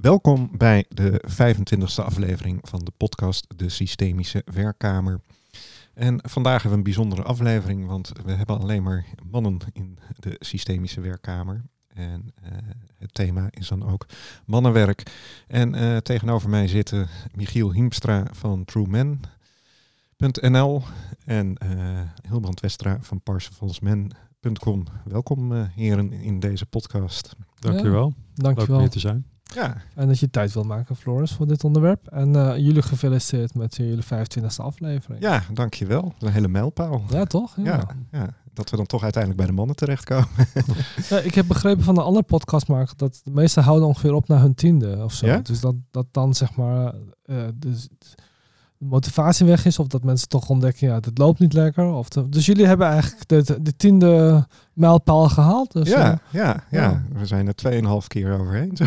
Welkom bij de 25e aflevering van de podcast De Systemische Werkkamer. En vandaag hebben we een bijzondere aflevering, want we hebben alleen maar mannen in de Systemische Werkkamer. En uh, het thema is dan ook mannenwerk. En uh, tegenover mij zitten Michiel Hiemstra van TrueMan.nl en uh, Hilbrand Westra van ParsifalsMan.com. Welkom heren in deze podcast. Dank u wel. Dank je wel. hier te zijn. Ja. En dat je tijd wil maken, Floris, voor dit onderwerp. En uh, jullie gefeliciteerd met jullie 25e aflevering. Ja, dankjewel. Dat is een hele mijlpaal. Ja, toch? Ja. ja. ja, Dat we dan toch uiteindelijk bij de mannen terechtkomen. ja, ik heb begrepen van een andere podcastmaker dat de meesten houden ongeveer op naar hun tiende of zo. Ja? Dus dat, dat dan zeg maar uh, dus, de motivatie weg is of dat mensen toch ontdekken, ja, het loopt niet lekker. Of de, dus jullie hebben eigenlijk de, de tiende mijlpaal gehaald. Dus, ja, uh, ja, ja, ja, we zijn er tweeënhalf keer overheen. Zo.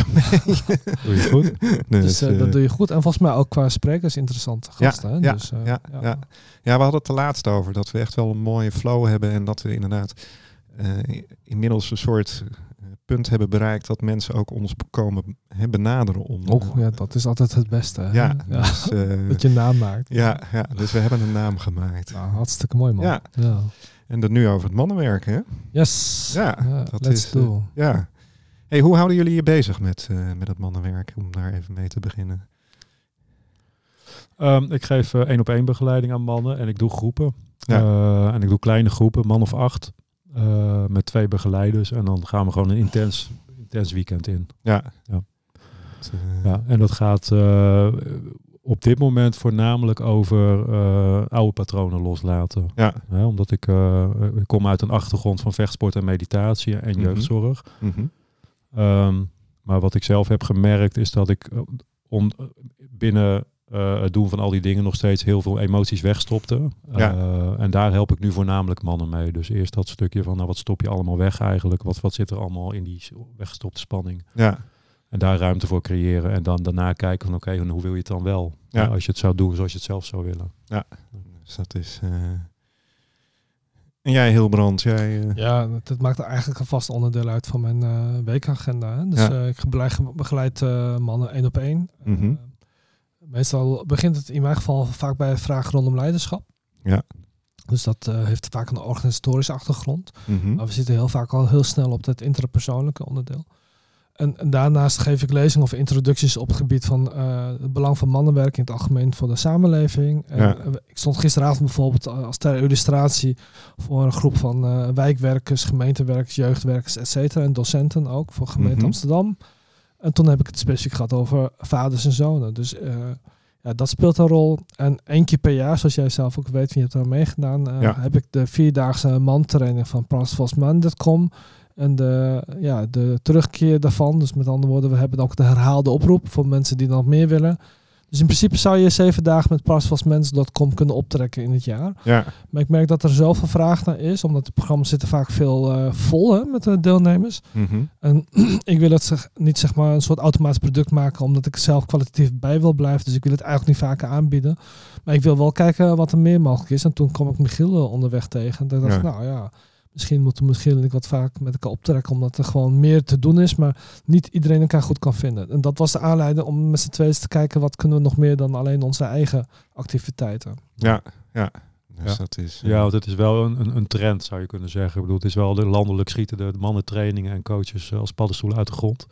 doe je goed. dus, dus uh, dat doe je goed. En volgens mij ook qua sprekers interessante gasten. Ja, hè? ja, dus, uh, ja, ja. ja. ja, we hadden het de laatst over dat we echt wel een mooie flow hebben en dat we inderdaad uh, inmiddels een soort punt hebben bereikt dat mensen ook ons komen he, benaderen om. Oh, ja, dat is altijd het beste. Hè? Ja, ja. Dus, uh, dat je naam maakt. Ja, ja, dus we hebben een naam gemaakt. Nou, hartstikke mooi man. Ja. ja. En dat nu over het mannenwerk, hè? Yes. Ja, ja dat let's is. do. Uh, ja. Hey, hoe houden jullie je bezig met, uh, met het mannenwerk? Om daar even mee te beginnen. Um, ik geef één op één begeleiding aan mannen en ik doe groepen. Ja. Uh, en ik doe kleine groepen, man of acht. Uh, met twee begeleiders. En dan gaan we gewoon een intens, intens weekend in. Ja. ja. ja en dat gaat uh, op dit moment voornamelijk over uh, oude patronen loslaten. Ja. omdat ik, ik kom uit een achtergrond van vechtsport en meditatie en Mhm. jeugdzorg. Mm -hmm. um, maar wat ik zelf heb gemerkt is dat ik on, binnen uh, het doen van al die dingen nog steeds heel veel emoties wegstopte. Ja. Uh, en daar help ik nu voornamelijk mannen mee. Dus eerst dat stukje van nou, wat stop je allemaal weg eigenlijk? Wat, wat zit er allemaal in die weggestopte spanning? Ja. En daar ruimte voor creëren. En dan daarna kijken van oké, okay, hoe wil je het dan wel? Ja. als je het zou doen zoals je het zelf zou willen. Ja, dus dat is... Uh... En jij Hilbrand, jij... Uh... Ja, dat, maakt eigenlijk een vast onderdeel uit van mijn uh, weekagenda. Hè? Dus Ja. ik begeleid, begeleid mannen één op één. Mhm. Meestal begint het in mijn geval vaak bij vragen rondom leiderschap. Ja. Dus dat uh, heeft vaak een organisatorische achtergrond. Mhm. Maar we zitten heel vaak al heel snel op het interpersoonlijke onderdeel. En, en, daarnaast geef ik lezingen of introducties op het gebied van uh, het belang van mannenwerk in het algemeen voor de samenleving. En, Ja. uh, ik stond gisteravond bijvoorbeeld als ter illustratie voor een groep van uh, wijkwerkers, gemeentewerkers, jeugdwerkers, et cetera. En docenten ook voor gemeente Mhm. Amsterdam. En toen heb ik het specifiek gehad over vaders en zonen. Dus uh, ja, dat speelt een rol. En één keer per jaar, zoals jij zelf ook weet, je hebt daar meegedaan, uh, Ja. heb ik de vierdaagse mantraining van PrasVosman.com. En de, ja, de terugkeer daarvan, dus met andere woorden, we hebben ook de herhaalde oproep voor mensen die nog meer willen. Dus in principe zou je zeven dagen met parsvastmens.com kunnen optrekken in het jaar. Ja. Maar ik merk dat er zoveel vraag naar is, omdat de programma's zitten vaak veel uh, vol hè, met de deelnemers. Mhm. En ik wil het zeg, niet zeg maar een soort automatisch product maken, omdat ik zelf kwalitatief bij wil blijven. Dus ik wil het eigenlijk niet vaker aanbieden. Maar ik wil wel kijken wat er meer mogelijk is. En toen kwam ik Michiel uh, onderweg tegen. En dacht Ja. nou ja, misschien moeten Michiel en ik wat vaak met elkaar optrekken, omdat er gewoon meer te doen is, maar niet iedereen elkaar goed kan vinden. En dat was de aanleiding om met z'n tweeën te kijken, wat kunnen we nog meer dan alleen onze eigen activiteiten. Ja, ja. Dus Ja. dat is... eh, Ja, want het is wel een, een, een trend, zou je kunnen zeggen. Ik bedoel, het is wel de landelijk schieten de mannen trainingen en coaches eh, als paddenstoelen uit de grond.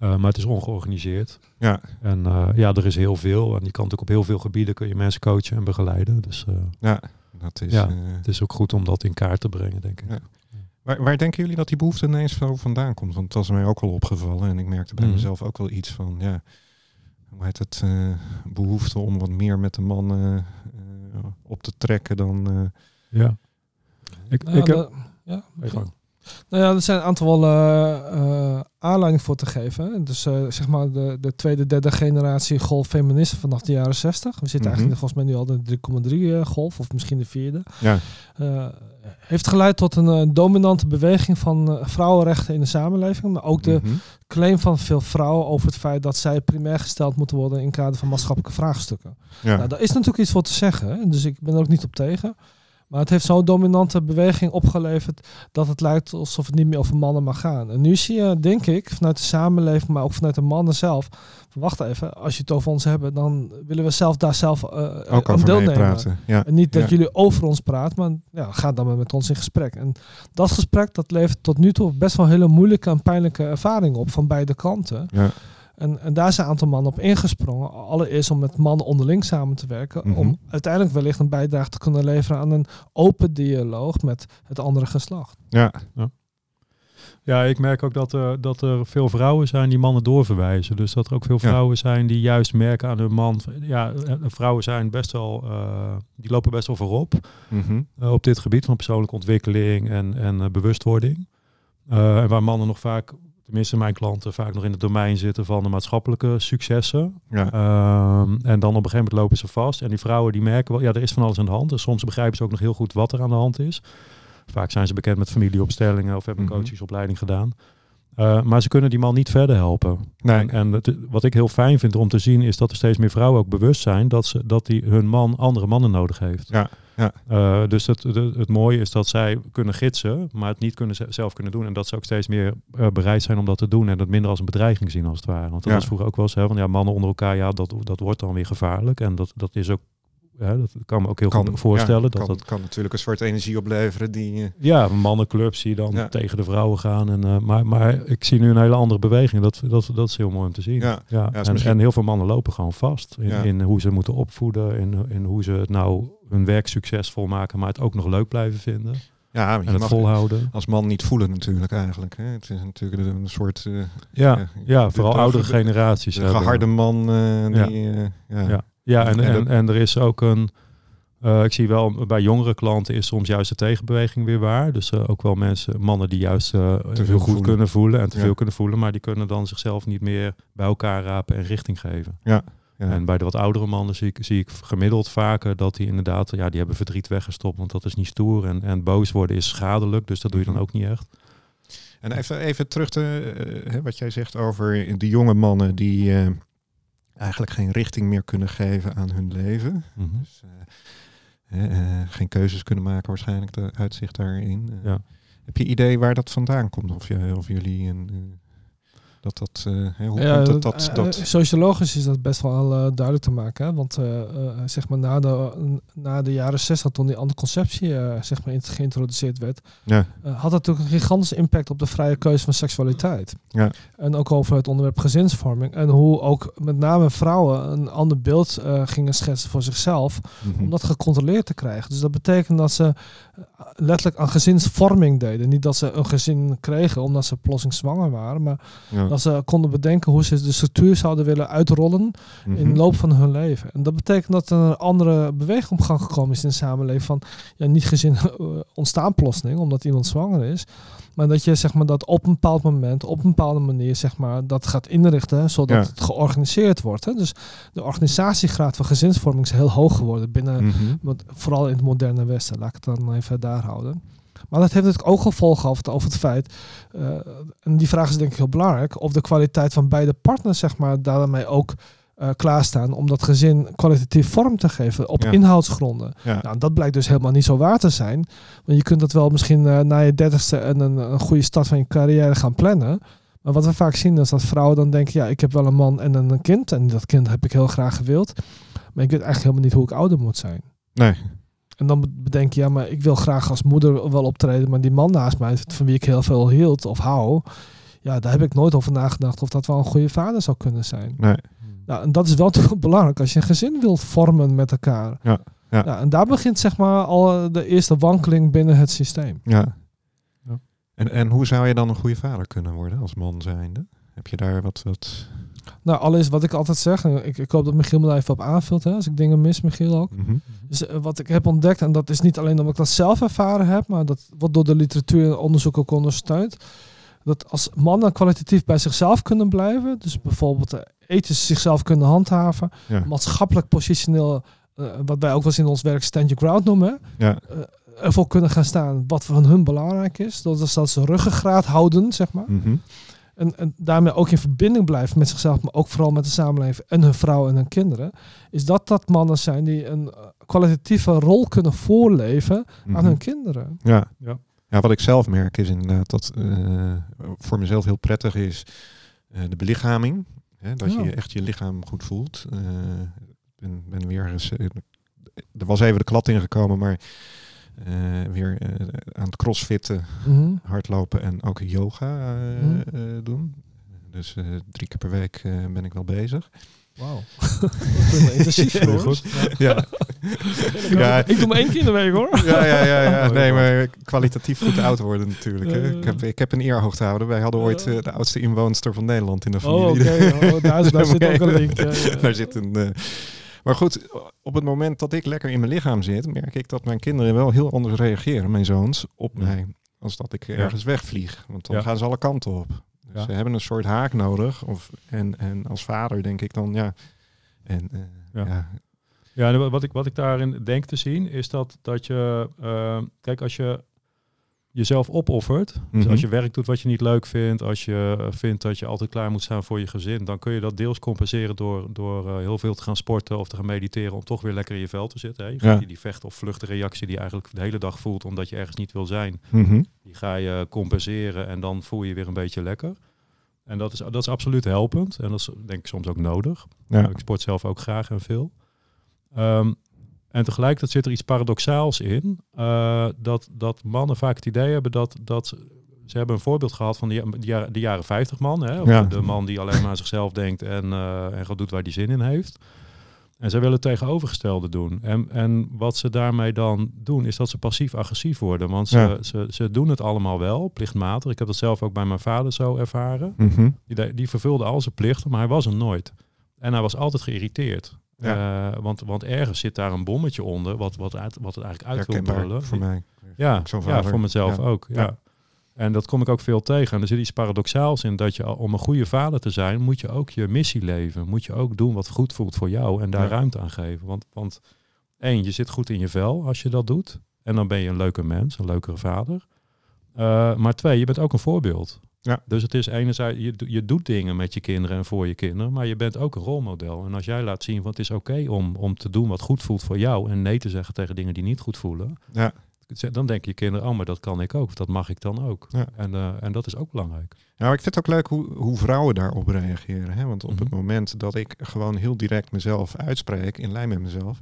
Uh, maar het is ongeorganiseerd. Ja. En uh, ja, er is heel veel. En je kan natuurlijk op heel veel gebieden kun je mensen coachen en begeleiden. Dus uh, ja, dat is... Ja. eh, het is ook goed om dat in kaart te brengen, denk ik. Ja. Waar, waar denken jullie dat die behoefte ineens zo vandaan komt? Want dat is mij ook al opgevallen. En ik merkte bij Mhm. mezelf ook wel iets van, ja, hoe heet het, eh, behoefte om wat meer met de mannen eh, op te trekken dan... eh, Ja. Ik, Nou, ik heb... ja. Nou ja, er zijn een aantal uh, aanleidingen voor te geven. Dus uh, zeg maar de, de tweede, derde generatie golf feministen vanaf de jaren 60. We zitten Mhm. eigenlijk volgens mij nu al de 3,3 uh, golf, of misschien de vierde. ja, heeft geleid tot een dominante beweging van vrouwenrechten in de samenleving. Maar ook de mhm. claim van veel vrouwen over het feit dat zij primair gesteld moeten worden in kader van maatschappelijke vraagstukken. ja. Nou, daar is natuurlijk iets voor te zeggen. Dus ik ben er ook niet op tegen. Maar het heeft zo'n dominante beweging opgeleverd dat het lijkt alsof het niet meer over mannen mag gaan. En nu zie je, denk ik, vanuit de samenleving, maar ook vanuit de mannen zelf. Wacht even, als je het over ons hebt, dan willen we zelf daar zelf eh, Ook aan deelnemen. Ja. En niet dat Ja. jullie over ons praten, maar ja, ga dan maar met ons in gesprek. En dat gesprek, dat levert tot nu toe best wel hele moeilijke en pijnlijke ervaringen op van beide kanten. Ja. En, en daar zijn een aantal mannen op ingesprongen. Allereerst om met mannen onderling samen te werken. Mhm. Om uiteindelijk wellicht een bijdrage te kunnen leveren aan een open dialoog met het andere geslacht. Ja. Ja, ik merk ook dat er, dat er veel vrouwen zijn die mannen doorverwijzen. Dus dat er ook veel Ja. vrouwen zijn die juist merken aan hun man. Ja, eh, vrouwen zijn best wel, eh, die lopen best wel voorop Mhm. eh, op dit gebied van persoonlijke ontwikkeling en, en eh, bewustwording. Eh, en waar mannen nog vaak, tenminste mijn klanten, vaak nog in het domein zitten van de maatschappelijke successen. Ja. Ehm, en dan op een gegeven moment lopen ze vast. En die vrouwen die merken wel, ja, er is van alles aan de hand. En soms begrijpen ze ook nog heel goed wat er aan de hand is. Vaak zijn ze bekend met familieopstellingen of hebben een Mhm. coachesopleiding gedaan. Eh, maar ze kunnen die man niet verder helpen. Nee. En, en het- wat ik heel fijn vind om te zien is dat er steeds meer vrouwen ook bewust zijn dat, ze, dat die, hun man andere mannen nodig heeft. Ja, ja. Eh, dus het, het, het mooie is dat zij kunnen gidsen, maar het niet kunnen ze- zelf kunnen doen. En dat ze ook steeds meer eh, bereid zijn om dat te doen en het minder als een bedreiging zien als het ware. Want dat Ja. was vroeger ook wel eens, hè, van ja, mannen onder elkaar, ja, dat, dat wordt dan weer gevaarlijk. En dat, dat is ook, ja, dat kan me ook heel goed voorstellen. ja, dat kan, dat, kan natuurlijk een soort energie opleveren die... eh, ja, mannenclubs die dan Ja. tegen de vrouwen gaan. En, eh, maar, maar ik zie nu een hele andere beweging. Dat, dat, dat is heel mooi om te zien. Ja, Ja. En, misschien- en heel veel mannen lopen gewoon vast in, in hoe ze moeten opvoeden, in, in hoe ze het nou hun werk succesvol maken, maar het ook nog leuk blijven vinden ja, en het volhouden. als man niet voelen natuurlijk eigenlijk. Hè. Het is natuurlijk een, soort Ja, ja, de- vooral de- oudere de- generaties. de geharde man die... ja. Ja, ja en, En en, er is ook een. eh, ik zie wel bij jongere klanten is soms juist de tegenbeweging weer waar. Dus eh, ook wel mensen, mannen die juist eh, heel veel goed voelen. kunnen voelen en te Ja. veel kunnen voelen, maar die kunnen dan zichzelf niet meer bij elkaar rapen en richting geven. Ja. En bij de wat oudere mannen zie ik, zie ik gemiddeld vaker dat die inderdaad, ja, die hebben verdriet weggestopt, want dat is niet stoer. En, en boos worden is schadelijk, dus dat doe je dan Mhm. ook niet echt. En even, even terug te wat jij zegt over de jonge mannen die eigenlijk geen richting meer kunnen geven aan hun leven. Mhm. Dus, eh, eh, geen keuzes kunnen maken waarschijnlijk, de uitzicht daarin. Eh, Ja. Heb je idee waar dat vandaan komt? Of, je, of jullie een, dat dat, eh, hè, hoe Ja, komt het dat- dat, eh, dat sociologisch is dat best wel eh, duidelijk te maken. Hè? Want eh, eh, zeg maar na de, na de jaren 60, toen die anticonceptie eh, zeg maar geïntroduceerd werd, ja, eh, had dat natuurlijk een gigantische impact op de vrije keuze van seksualiteit. Ja. En ook over het onderwerp gezinsvorming. En hoe ook met name vrouwen een ander beeld eh, gingen schetsen voor zichzelf. mhm. Om dat gecontroleerd te krijgen. Dus dat betekent dat ze eh, letterlijk aan gezinsvorming deden. Niet dat ze een gezin kregen omdat ze plotseling zwanger waren. Maar ja. Dat ze konden bedenken hoe ze de structuur zouden willen uitrollen in Mhm. de loop van hun leven. En dat betekent dat er een andere beweging op gang gekomen is in de samenleving. Van ja, niet gezin eh, ontstaan plotseling omdat iemand zwanger is. Maar dat je zeg maar dat op een bepaald moment, op een bepaalde manier, zeg maar, dat gaat inrichten zodat Ja. het georganiseerd wordt. Hè? Dus de organisatiegraad van gezinsvorming is heel hoog geworden binnen Mhm. vooral in het moderne Westen, laat ik het dan even daar houden. Maar dat heeft natuurlijk ook gevolgen over het, over het feit, eh, en die vraag is denk ik heel belangrijk, of de kwaliteit van beide partners zeg maar, daarmee ook eh, klaarstaan om dat gezin kwalitatief vorm te geven op Ja. inhoudsgronden. Ja. Nou, dat blijkt dus helemaal niet zo waar te zijn. Want je kunt dat wel misschien eh, na je dertigste en een, een goede start van je carrière gaan plannen. Maar wat we vaak zien is dat vrouwen dan denken, ja, ik heb wel een man en een kind. En dat kind heb ik heel graag gewild. Maar ik weet eigenlijk helemaal niet hoe ik ouder moet zijn. Nee. En dan bedenk je, ja, maar ik wil graag als moeder wel optreden, maar die man naast mij, van wie ik heel veel hield of hou, ja, daar heb ik nooit over nagedacht of dat wel een goede vader zou kunnen zijn. Nee. Nou, en dat is wel toch belangrijk als je een gezin wilt vormen met elkaar. Ja, ja. en daar begint zeg maar al de eerste wankeling binnen het systeem. Ja. Ja. En, en hoe zou je dan een goede vader kunnen worden als man zijnde? Heb je daar wat... wat... Nou, alles wat ik altijd zeg, en ik, ik hoop dat Michiel me daar even op aanvult, hè, als ik dingen mis, Michiel ook. Mhm. Dus eh, wat ik heb ontdekt, en dat is niet alleen omdat ik dat zelf ervaren heb, maar dat wordt door de literatuur en onderzoek ook ondersteund. Dat als mannen kwalitatief bij zichzelf kunnen blijven, dus bijvoorbeeld eh, ethisch zichzelf kunnen handhaven, Ja. maatschappelijk positioneel, eh, wat wij ook wel eens in ons werk stand your ground noemen, Ja. ervoor kunnen gaan staan wat van hun belangrijk is. Dat is dat ze ruggengraat houden, zeg maar. Mhm. En, en daarmee ook in verbinding blijven met zichzelf, maar ook vooral met de samenleving en hun vrouw en hun kinderen, is dat dat mannen zijn die een eh, kwalitatieve rol kunnen voorleven aan Mhm. hun kinderen. Ja. Ja. ja, wat ik zelf merk is inderdaad dat eh, voor mezelf heel prettig is eh, de belichaming. Hè, dat Ja. je echt je lichaam goed voelt. Eh, Ik ben, ben weer eens, er was even de klad ingekomen, maar weer eh, aan het crossfitten, Mhm. hardlopen en ook yoga eh, Mhm. eh, doen. Dus eh, drie keer per week eh, ben ik wel bezig. Wauw. intensief hoor. goed. Ja, Ja. Ik doe maar één keer in de week hoor. ja, ja, ja, ja. Mooi, Nee, maar kwalitatief goed oud worden natuurlijk. Hè. Ik, heb, ik heb een eer hoog te houden. Wij hadden ooit eh, de oudste inwoonster van Nederland in de Oh, familie. Oh, daar, daar zit ook een link. Ja, ja. Daar zit een. eh, maar goed, op het moment dat ik lekker in mijn lichaam zit, merk ik dat mijn kinderen wel heel anders reageren, mijn zoons, op mij. Als dat ik ergens wegvlieg. Want dan gaan ze alle kanten op. Dus ze hebben een soort haak nodig. Of, en, en als vader denk ik dan, ja. En, eh, Ja. ja. Wat ik, wat ik daarin denk te zien is dat, dat je, eh, kijk, als je jezelf opoffert, dus Mhm. als je werk doet wat je niet leuk vindt, als je eh, vindt dat je altijd klaar moet staan voor je gezin, dan kun je dat deels compenseren door, door eh, heel veel te gaan sporten of te gaan mediteren om toch weer lekker in je vel te zitten. Hè. Je Ja. gaat die, die vecht- of vluchtreactie die je eigenlijk de hele dag voelt omdat je ergens niet wil zijn, Mhm. die ga je compenseren en dan voel je je weer een beetje lekker. En dat is, dat is absoluut helpend en dat is denk ik soms ook nodig. Ja. Ik sport zelf ook graag en veel. Ehm, en tegelijkertijd zit er iets paradoxaals in. eh, dat, dat mannen vaak het idee hebben dat, dat ze- hebben een voorbeeld gehad van de, ja- de, jaren, de jaren 50 man. Hè, Ja. de, man die alleen maar aan zichzelf denkt en, eh, en gaat doet waar hij zin in heeft. En zij willen het tegenovergestelde doen. En, en wat ze daarmee dan doen, is dat ze passief-agressief worden. Want ze, Ja. ze, ze doen het allemaal wel, plichtmatig. Ik heb dat zelf ook bij mijn vader zo ervaren. Mhm. Die, die vervulde al zijn plichten, maar hij was er nooit. En hij was altijd geïrriteerd. Eh, want, want ergens zit daar een bommetje onder, wat, wat, uit, wat het eigenlijk uit wil Herkenbaar brullen. voor mij. Ja, ja, voor mezelf Ja. ook. Ja. Ja. En dat kom ik ook veel tegen. En er zit iets paradoxaals in dat je om een goede vader te zijn, moet je ook je missie leven. Moet je ook doen wat goed voelt voor jou en daar Ja. ruimte aan geven. Want, want één, je zit goed in je vel als je dat doet. En dan ben je een leuke mens, een leukere vader. Eh, maar twee, je bent ook een voorbeeld. Ja. Dus het is enerzijds, je, je doet dingen met je kinderen en voor je kinderen, maar je bent ook een rolmodel. En als jij laat zien van het is oké om, om te doen wat goed voelt voor jou en nee te zeggen tegen dingen die niet goed voelen, Ja. dan denken je kinderen, oh, maar dat kan ik ook, of dat mag ik dan ook. Ja. En, eh, en dat is ook belangrijk. Nou, ik vind het ook leuk hoe, hoe vrouwen daarop reageren. Hè? Want op het Mhm. moment dat ik gewoon heel direct mezelf uitspreek, in lijn met mezelf,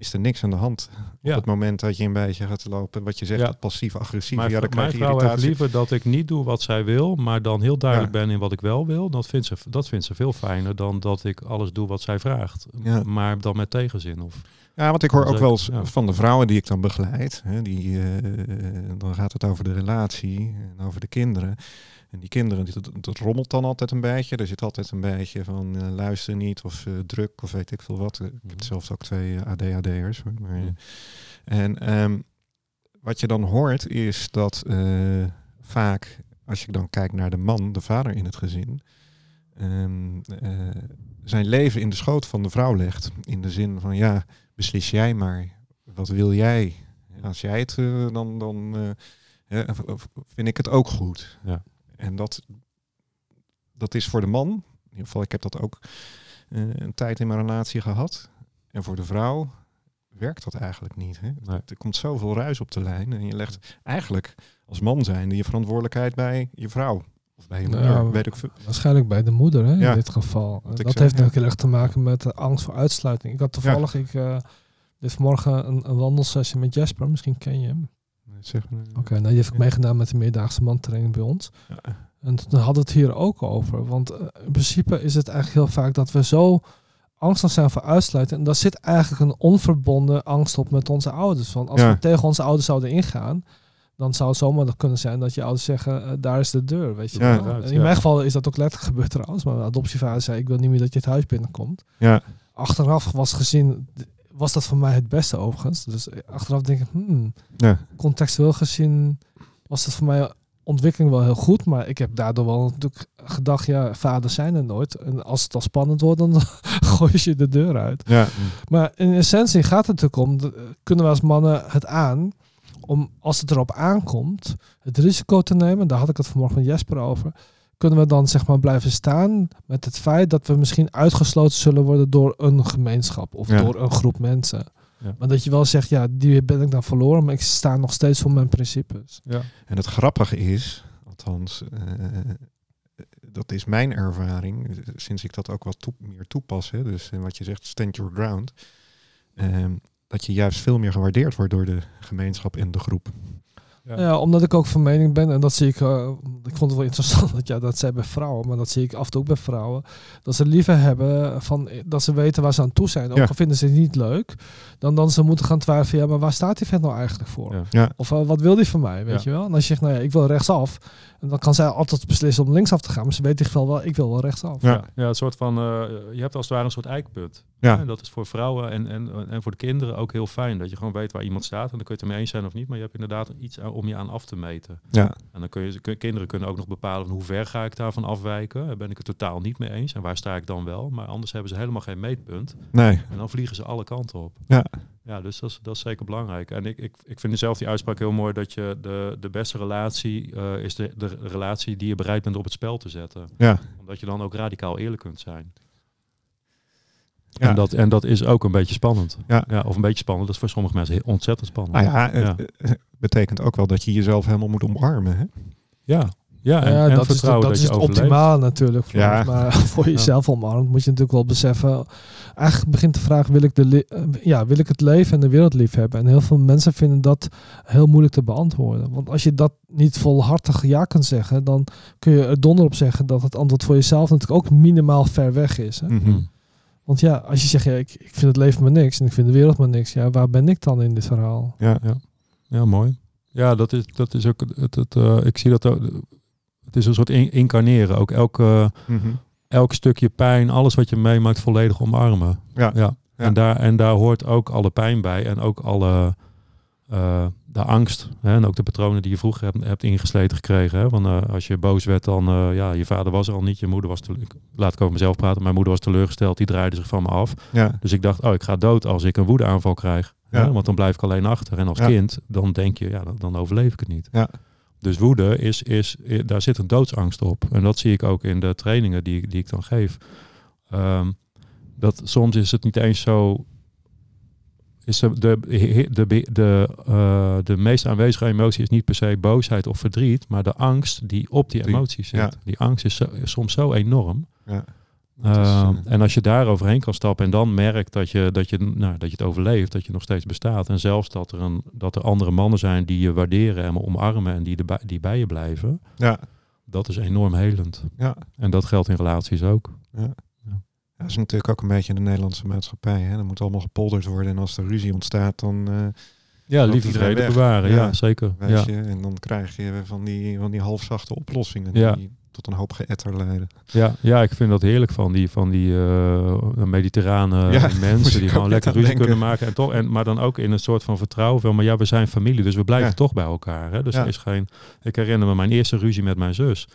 is er niks aan de hand. Ja. Op het moment dat je een beetje gaat lopen, wat je zegt, Ja. passief-agressief, ja, dan krijg je vrouw irritatie. liever dat ik niet doe wat zij wil, maar dan heel duidelijk Ja. ben in wat ik wel wil. Dat vindt, ze, dat vindt ze veel fijner dan dat ik alles doe wat zij vraagt. Ja. Maar dan met tegenzin. Of, Ja, want ik hoor ook wel eens van de vrouwen die ik dan begeleid, hè, die, eh, dan gaat het over de relatie en over de kinderen. En die kinderen, die- dat, dat rommelt dan altijd een beetje. Er zit altijd een beetje van eh, luister niet of eh, druk of weet ik veel wat. Ik heb Mhm. zelfs ook twee eh, ADHD'ers. Maar, Mhm. En ehm, wat je dan hoort is dat vaak, als je dan kijkt naar de man, de vader in het gezin, ehm, eh, zijn leven in de schoot van de vrouw legt. In de zin van ja, beslis jij maar. Wat wil jij? Als jij het, dan, dan vind ik het ook goed. Ja. En dat, dat is voor de man, in ieder geval ik heb dat ook eh, een tijd in mijn relatie gehad. En voor de vrouw werkt dat eigenlijk niet. Hè? Nee. Er komt zoveel ruis op de lijn. En je legt eigenlijk als man zijnde je verantwoordelijkheid bij je vrouw. Of bij je Nou, moeder, weet ik veel. Waarschijnlijk bij de moeder hè, Ja. in dit geval. Dat zeg, heeft ja. ook heel erg te maken met de angst voor uitsluiting. Ik had toevallig, ik uh, dit vanmorgen een, een wandelsessie met Jasper. Misschien ken je hem. Zeg, eh, Oké, nou die heeft ik meegedaan met de meerdaagse mantraining bij ons. ja. En toen hadden we het hier ook over. Want eh, in principe is het eigenlijk heel vaak dat we zo angstig zijn voor uitsluiten. En daar zit eigenlijk een onverbonden angst op met onze ouders. Van als we tegen onze ouders zouden ingaan, dan zou het zomaar kunnen zijn dat je ouders zeggen, eh, daar is de deur. Weet je Ja. wel. In Ja. mijn geval is dat ook letterlijk gebeurd trouwens. Maar mijn adoptievader zei, ik wil niet meer dat je het huis binnenkomt. ja. Achteraf was gezien, was dat voor mij het beste overigens. Dus eh, achteraf denk ik, hmm, ja. contextueel gezien was het voor mij ontwikkeling wel heel goed. Maar ik heb daardoor wel natuurlijk gedacht, ja, vaders zijn er nooit. En als het al spannend wordt, dan gooi je de deur uit. ja. Maar in essentie gaat het natuurlijk om, kunnen we als mannen het aan, om als het erop aankomt, het risico te nemen. Daar had ik het vanmorgen met Jesper over. Kunnen we dan zeg maar blijven staan met het feit dat we misschien uitgesloten zullen worden door een gemeenschap of Ja. door een groep mensen. Ja. Maar dat je wel zegt, ja, die ben ik dan verloren, maar ik sta nog steeds voor mijn principes. Ja. En het grappige is, althans, eh, dat is mijn ervaring, eh, sinds ik dat ook wat toe- meer toepas, hè, dus eh, wat je zegt, stand your ground, ehm, dat je juist veel meer gewaardeerd wordt door de gemeenschap en de groep. Ja. Ja. omdat ik ook van mening ben, en dat zie ik, eh, ik vond het wel interessant dat ja, dat zij bij vrouwen, maar dat zie ik af en toe ook bij vrouwen, dat ze liever hebben van, dat ze weten waar ze aan toe zijn, ook Ja. al vinden ze het niet leuk, dan dan ze moeten gaan twijfelen, ja, maar waar staat die vent nou eigenlijk voor? Ja. Ja, Of eh, wat wil die van mij, weet Ja. je wel? En als je zegt, nou ja, ik wil rechtsaf, en dan kan zij altijd beslissen om linksaf te gaan, maar ze weet in ieder geval wel, ik wil wel rechtsaf. Ja. Ja, ja, een soort van, eh, je hebt als het ware een soort eikpunt. ja, En dat is voor vrouwen en, en, en voor de kinderen ook heel fijn. Dat je gewoon weet waar iemand staat. En dan kun je het ermee eens zijn of niet. Maar je hebt inderdaad iets om je aan af te meten. ja, En dan kun je, kun- kinderen kunnen ook nog bepalen van hoe ver ga ik daarvan afwijken. Daar ben ik het totaal niet mee eens. En waar sta ik dan wel? Maar anders hebben ze helemaal geen meetpunt. nee, En dan vliegen ze alle kanten op. Ja. Ja, dus dat is, dat is zeker belangrijk. En ik, ik, ik vind zelf die uitspraak heel mooi dat je de, de beste relatie eh, is de, de relatie die je bereid bent op het spel te zetten. ja, Omdat je dan ook radicaal eerlijk kunt zijn. ja. En, dat, en dat is ook een beetje spannend. Ja. of een beetje spannend. Dat is voor sommige mensen ontzettend spannend. Nou ja, het Ja. eh, betekent ook wel dat je jezelf helemaal moet omarmen. Hè? ja. Ja, en, Ja, en dat is, dat is het optimaal natuurlijk. Voor Ja. Maar voor jezelf omarmt moet je natuurlijk wel beseffen. Eigenlijk begint de vraag, wil ik, de eh, ja, wil ik het leven en de wereld lief hebben? En heel veel mensen vinden dat heel moeilijk te beantwoorden. Want als je dat niet volhartig ja kunt zeggen, dan kun je er donder op zeggen dat het antwoord voor jezelf natuurlijk ook minimaal ver weg is. Hè? Mhm. Hm. Want ja, als je zegt, ja, ik, ik vind het leven maar niks en ik vind de wereld maar niks. Ja, waar ben ik dan in dit verhaal? Ja, Ja, mooi. Ja, dat is, dat is ook het, het, eh, ik zie dat ook. Het is een soort in- incarneren. Ook elke, Mhm. elk stukje pijn, alles wat je meemaakt, volledig omarmen. ja, Ja. Ja. En, daar, en daar hoort ook alle pijn bij en ook alle eh, de angst. Hè? En ook de patronen die je vroeger hebt, hebt ingesleten gekregen. Hè? Want eh, als je boos werd, dan eh, ja, je vader was er al niet, je moeder was laat ik over mezelf praten. Mijn moeder was teleurgesteld, die draaide zich van me af. ja, Dus ik dacht, oh, ik ga dood als ik een woedeaanval krijg. Ja. Hè? Want dan blijf ik alleen achter. En als kind, dan denk je, ja, dan, dan overleef ik het niet. Ja. Dus woede, is, is, daar zit een doodsangst op. En dat zie ik ook in de trainingen die, die ik dan geef. Ehm, dat soms is het niet eens zo. Is de, de, de, de, eh, de meest aanwezige emotie is niet per se boosheid of verdriet, maar de angst die op die emoties zit. ja. Die angst is, zo, is soms zo enorm. ja. Dat is, Ehm, eh, en als je daar overheen kan stappen en dan merkt dat je, dat, je, nou, dat je het overleeft, dat je nog steeds bestaat. En zelfs dat er, een, dat er andere mannen zijn die je waarderen en omarmen en die, erbij, die bij je blijven. ja, Dat is enorm helend. ja. En dat geldt in relaties ook. Ja. Dat is natuurlijk ook een beetje de Nederlandse maatschappij. Hè? Er moet allemaal gepolderd worden. En als er ruzie ontstaat, dan eh Ja, liefde vrede bewaren. Ja, Ja. zeker. Ja. je. En dan krijg je van die, van die halfzachte oplossingen. Ja. Die tot een hoop geëtter leiden. Ja, ja, ik vind dat heerlijk van die, van die eh, mediterrane Ja, mensen die gewoon lekker ruzie denken. kunnen maken. En, toch, en, maar dan ook in een soort van vertrouwen van, maar ja, we zijn familie, dus we blijven Ja. toch bij elkaar. Hè? Dus Ja. er is geen, ik herinner me mijn eerste ruzie met mijn zus.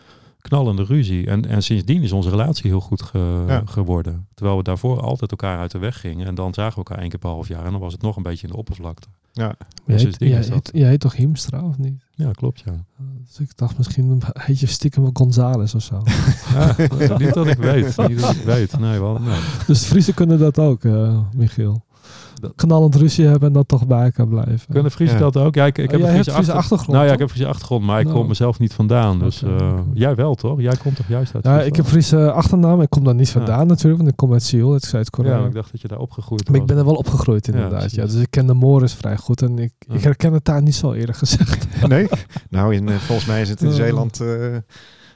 Knallende ruzie. En, en sindsdien is onze relatie heel goed ge- Ja. geworden. Terwijl we daarvoor altijd elkaar uit de weg gingen. En dan zagen we elkaar één keer per half jaar. En dan was het nog een beetje in de oppervlakte. Ja, Jij, heet, jij, is dat- heet, jij heet toch Hiemstra of niet? Ja, klopt, ja. Dus ik dacht misschien heet je stiekem wel Gonzales of zo. ja niet dat ik weet. Niet dat ik weet. Nee, wel, nee. dus de Friesen kunnen dat ook, eh, Michiel. Knallend ruzie hebben en dat toch bij elkaar blijven. Kunnen Friese Ja. dat ook? Ja, ik, ik Oh, heb jij een hebt Friese Friese achter- achtergrond, Nou ja, ik heb een Friese achtergrond, maar ik Nou. kom mezelf niet vandaan. Dus eh, jij wel, toch? Jij komt toch juist uit Ja, ik heb Friese achternaam. Ik kom daar niet Ja. vandaan natuurlijk, want ik kom uit Siel, uit Zuid-Korea. Ja, maar ik dacht dat je daar opgegroeid Maar was. ik ben er wel opgegroeid inderdaad. Ja, dus ik ken de Morris vrij goed en ik, ik herken het daar niet zo eerlijk gezegd. nee? nou, in, eh, volgens mij is het in. Zeeland eh,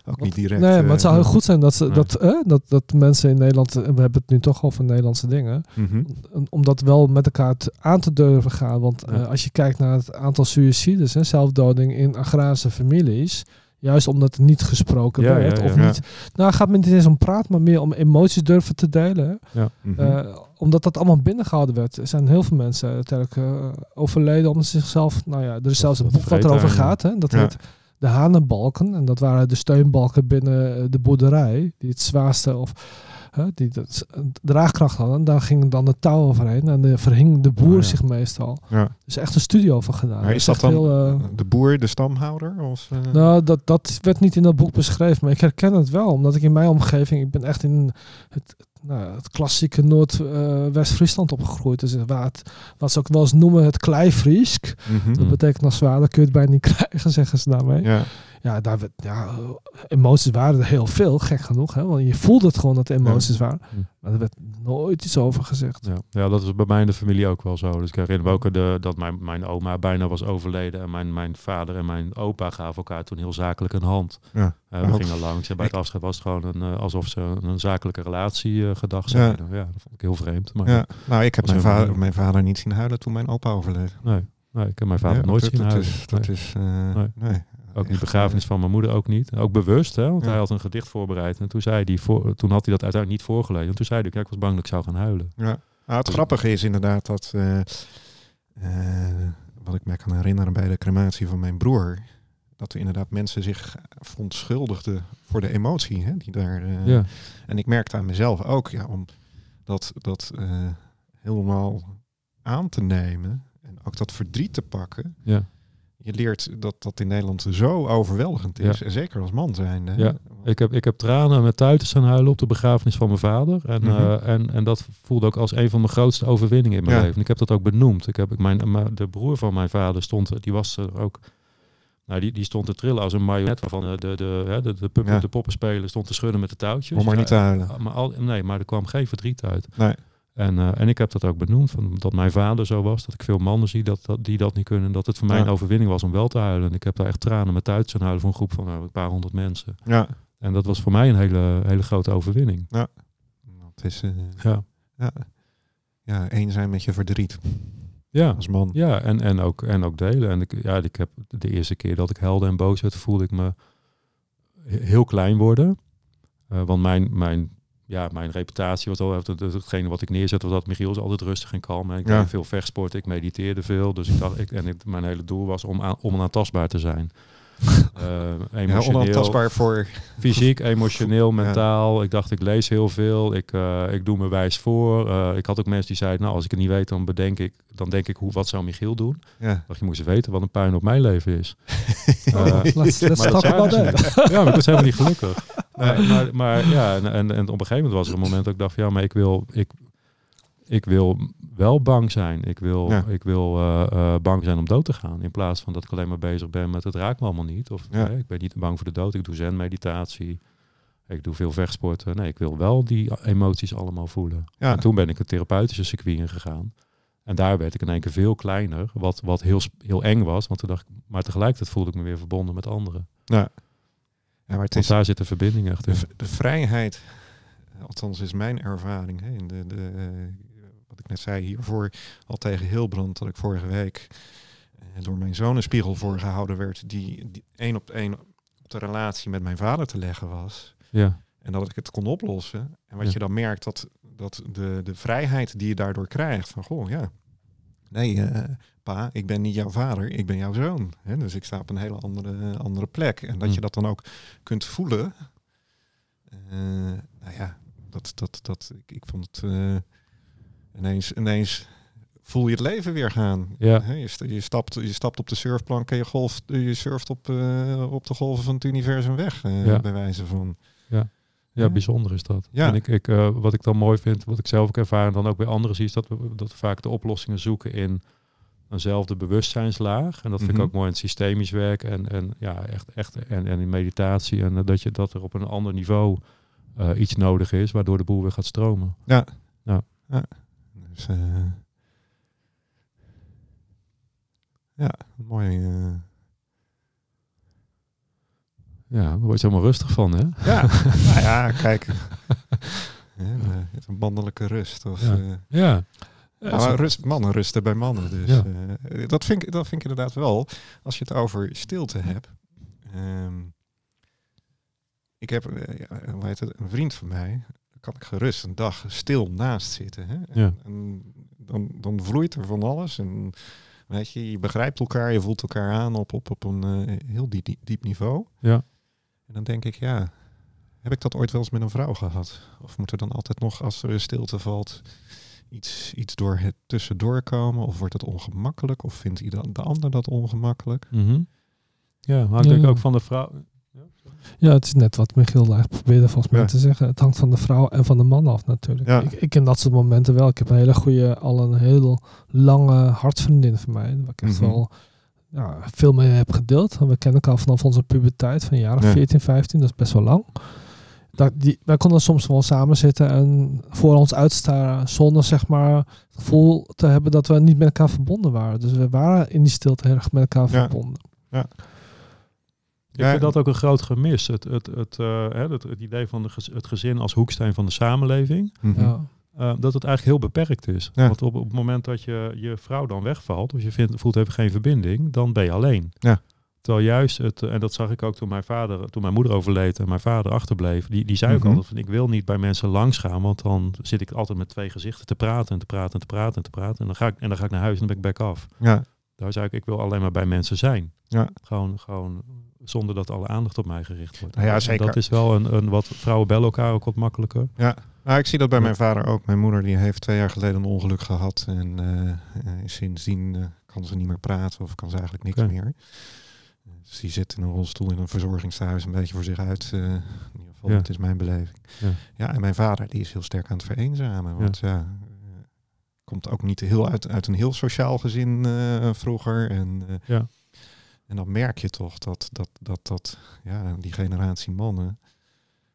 ook niet direct. nee, maar het zou heel eh, goed zijn dat, ze, Nee. dat, eh, dat, dat mensen in Nederland, we hebben het nu toch over Nederlandse dingen, mhm. om- om dat wel met elkaar te- aan te durven gaan. Want Ja. eh, als je kijkt naar het aantal suicides en zelfdoding in agrarische families, juist omdat er niet gesproken Ja, werd, ja, of niet, nou gaat men niet eens om praten, maar meer om emoties durven te delen. Eh, omdat dat allemaal binnengehouden werd, er zijn heel veel mensen uiteindelijk overleden omdat ze zichzelf, nou ja, er is zelfs een boek wat erover gaat, hè, dat heet de Hanenbalken. En dat waren de steunbalken binnen eh, de boerderij, die het zwaarste of hè, die dat, draagkracht hadden. Daar ging dan de touw overheen en de, verhing de boer Oh, ja. zich meestal. Ja. Dus echt een studie over gedaan. Maar is dat dan heel, eh, de boer, de stamhouder? Of, eh? nou, dat, dat werd niet in dat boek beschreven, maar ik herken het wel. Omdat ik in mijn omgeving, ik ben echt in het, nou, het klassieke Noord-West-Friesland opgegroeid. Dus waar het, wat ze ook wel eens noemen het kleifriesk. Mhm. Dat betekent als zwaar, dat kun je het bijna niet krijgen, zeggen ze daarmee. Ja. Ja, daar ja, emoties waren er heel veel, gek genoeg. Hè? Want je voelde het gewoon dat er emoties waren. Maar er werd nooit iets over gezegd. Ja. ja, dat is bij mij in de familie ook wel zo. Dus ik herinner me ook de, dat mijn, mijn oma bijna was overleden. En mijn, mijn vader en mijn opa gaven elkaar toen heel zakelijk een hand. Ja. Eh, we gingen langs en bij het afscheid was het gewoon een, eh, alsof ze een zakelijke relatie eh, gedacht Ja. zeiden. Ja. dat vond ik heel vreemd. Maar Ja. Nou, ik heb Was mijn vader, mijn vader niet zien huilen toen mijn opa overleed. nee, nee, ik heb mijn vader Ja, nooit dat, zien dat huilen. Is, dat Nee. is, eh, Nee. nee. Ook die Echt, begrafenis van mijn moeder ook niet. Ook bewust, hè? want Ja. hij had een gedicht voorbereid. En toen, zei hij voor, toen had hij dat uiteindelijk niet voorgelezen. En toen zei hij, ja, ik was bang dat ik zou gaan huilen. Ja. Nou, het Dus- grappige is inderdaad dat, eh, eh, wat ik me kan herinneren bij de crematie van mijn broer, dat er inderdaad mensen zich verontschuldigden voor de emotie. Hè, die daar, eh, Ja, En ik merkte aan mezelf ook, ja, om dat, dat helemaal aan te nemen en ook dat verdriet te pakken. ja. Je leert dat dat in Nederland zo overweldigend is, en zeker als man zijnde. hè. Ja. Ik heb, ik heb tranen met tuiters gaan huilen op de begrafenis van mijn vader. En, Mhm. eh, en, en dat voelde ook als een van mijn grootste overwinningen in mijn Ja. leven. En ik heb dat ook benoemd. Ik heb, ik mijn, mijn- de broer van mijn vader stond, die was er ook... Nou, die, die stond te trillen als een marionet waarvan de, de, de, de, de, Ja. de poppenspeler stond te schudden met de touwtjes. Om maar niet te huilen. maar al, nee, maar er kwam geen verdriet uit. Nee. En, eh, en ik heb dat ook benoemd, van, dat mijn vader zo was. Dat ik veel mannen zie dat, dat, die dat niet kunnen. En dat het voor mij Ja. een overwinning was om wel te huilen. En ik heb daar echt tranen met tuiters aan huilen voor een groep van nou, een paar honderd mensen. Ja, En dat was voor mij een hele, hele grote overwinning. het is eh, Ja, ja, ja, één zijn met je verdriet ja. als man. ja en, en, ook, en ook delen. En ik, ja, ik heb de eerste keer dat ik helde en boos werd, voelde ik me he- heel klein worden. Eh, want mijn, mijn, ja, mijn reputatie was al, het- het- hetgene wat ik neerzette, was dat Michiel is altijd rustig en kalm. En ik Ja. deed veel vechtsporten, ik mediteerde veel. Dus ik dacht, ik, en ik, mijn hele doel was om, aan, om onaantastbaar te zijn. Eh, Ja, emotioneel, onaantastbaar voor. Fysiek, emotioneel, mentaal. Ik dacht, ik lees heel veel. Ik, eh, ik doe me wijs voor. Eh, ik had ook mensen die zeiden, nou, als ik het niet weet, dan bedenk ik, dan denk ik, hoe, wat zou Michiel doen? Ja. Ik dacht, je moest weten wat een puin op mijn leven is. Let's, let's maar talk dat about zagen that. ze. ja, maar ik was helemaal niet gelukkig. Maar, maar, maar ja, en, en, en op een gegeven moment was er een moment dat ik dacht, ja, maar ik wil, ik, ik wil wel bang zijn. Ik wil, Ja. ik wil eh, eh, bang zijn om dood te gaan. In plaats van dat ik alleen maar bezig ben met het raakt me allemaal niet. Of Ja. eh, ik ben niet bang voor de dood. Ik doe zen-meditatie. Ik doe veel vechtsporten. Nee, ik wil wel die emoties allemaal voelen. Ja. En toen ben ik het therapeutische circuit ingegaan. En daar werd ik in één keer veel kleiner. Wat, wat heel, heel eng was. Want toen dacht ik, maar tegelijkertijd voelde ik me weer verbonden met anderen. Ja. Ja, maar het Want is daar zit de verbinding echt de, vrijheid, althans is mijn ervaring, hè, in de, de, wat ik net zei hiervoor, al tegen Hilbrand, dat ik vorige week eh, door mijn zoon een spiegel voorgehouden werd, die, die één op één op de relatie met mijn vader te leggen was. Ja, En dat ik het kon oplossen. En wat Ja. je dan merkt, dat, dat de, de vrijheid die je daardoor krijgt, van goh, ja, nee, eh, pa, ik ben niet jouw vader, ik ben jouw zoon. Hè? Dus ik sta op een hele andere, andere plek. En dat Hm. je dat dan ook kunt voelen. eh, nou ja, dat, dat, dat, ik, ik vond het ineens, ineens voel je het leven weer gaan. Ja. Je, je, stapt, je stapt op de surfplank en je, golft, je surft op, eh, op de golven van het universum weg, eh, Ja. bij wijze van. ja, Ja. bijzonder is dat. Ja. En ik, ik, eh, wat ik dan mooi vind, wat ik zelf ook ervaar en dan ook bij anderen zie, is dat we, dat we vaak de oplossingen zoeken in eenzelfde bewustzijnslaag. En dat vind Mhm. ik ook mooi in het systemisch werk en, en ja, echt, echt en, en in meditatie. En dat, je, dat er op een ander niveau iets nodig is, waardoor de boel weer gaat stromen. Ja. Ja. ja. Dus, eh, ja, mooi. eh. Ja, daar word je helemaal rustig van, hè? ja, nou ja, kijk. Ja, een mannelijke rust. Of, Ja. eh, Ja, rust, mannen rusten bij mannen. Dus, Ja. dat, vind ik, dat vind ik inderdaad wel. Als je het over stilte hebt. Ehm, ik heb eh, ja, hoe heet het, een vriend van mij. Kan ik gerust een dag stil naast zitten. Hè? En, Ja. en dan, dan vloeit er van alles. En weet je, je begrijpt elkaar, je voelt elkaar aan op, op, op een eh, heel diep, diep, niveau. Ja. En dan denk ik, ja, Heb ik dat ooit wel eens met een vrouw gehad? Of moet er dan altijd nog, als er een stilte valt, iets, iets door het tussendoor komen? Of wordt het ongemakkelijk? Of vindt ieder, de ander dat ongemakkelijk? Mhm. Ja, maar ik Ja. denk ook van de vrouw. Ja, het is net wat Michiel eigenlijk probeerde volgens mij Ja. te zeggen. Het hangt van de vrouw en van de man af natuurlijk. Ja. Ik, ik ken dat soort momenten wel. Ik heb een hele goede, al een heel lange hartvriendin van mij. Waar ik echt Mhm. wel ja, veel mee heb gedeeld. We kennen elkaar vanaf onze puberteit van jaren Ja. 14, 15. Dat is best wel lang. Dat, die, wij konden soms wel samen zitten en voor ons uitstaren zonder zeg maar het gevoel te hebben dat we niet met elkaar verbonden waren. Dus we waren in die stilte erg met elkaar Ja. Ik vind dat ook een groot gemis. Het, het, het, eh, hè, het, het idee van de gez- het gezin als hoeksteen van de samenleving. Mhm. Ja. eh, dat het eigenlijk heel beperkt is. Ja. Want op, op het moment dat je je vrouw dan wegvalt, of je vindt, voelt even geen verbinding, dan ben je alleen. Ja. Terwijl juist het, eh, en dat zag ik ook toen mijn vader, toen mijn moeder overleed en mijn vader achterbleef, die, die zei ook Mhm. altijd van ik wil niet bij mensen langs gaan, want dan zit ik altijd met twee gezichten te praten en te praten en te praten en te praten. En dan ga ik, en dan ga ik naar huis en dan ben ik back af. Ja, Daar zei ik, ik wil alleen maar bij mensen zijn. Ja. Gewoon, gewoon zonder dat alle aandacht op mij gericht wordt. Nou ja, En zeker. Dat is wel een, een wat vrouwen bellen elkaar ook wat makkelijker. ja. Nou, ik zie dat bij mijn vader ook. Mijn moeder die heeft twee jaar geleden een ongeluk gehad. En eh, eh, sindsdien eh, kan ze niet meer praten of kan ze eigenlijk niks meer. Dus die zit in een rolstoel in een verzorgingstehuis een beetje voor zich uit. eh, in ieder geval, Ja. dat is mijn beleving. Ja. Ja. en mijn vader die is heel sterk aan het vereenzamen. Want ja, komt ook niet heel uit, uit een heel sociaal gezin vroeger. En, Ja. En dan merk je toch dat, dat, dat, dat ja, die generatie mannen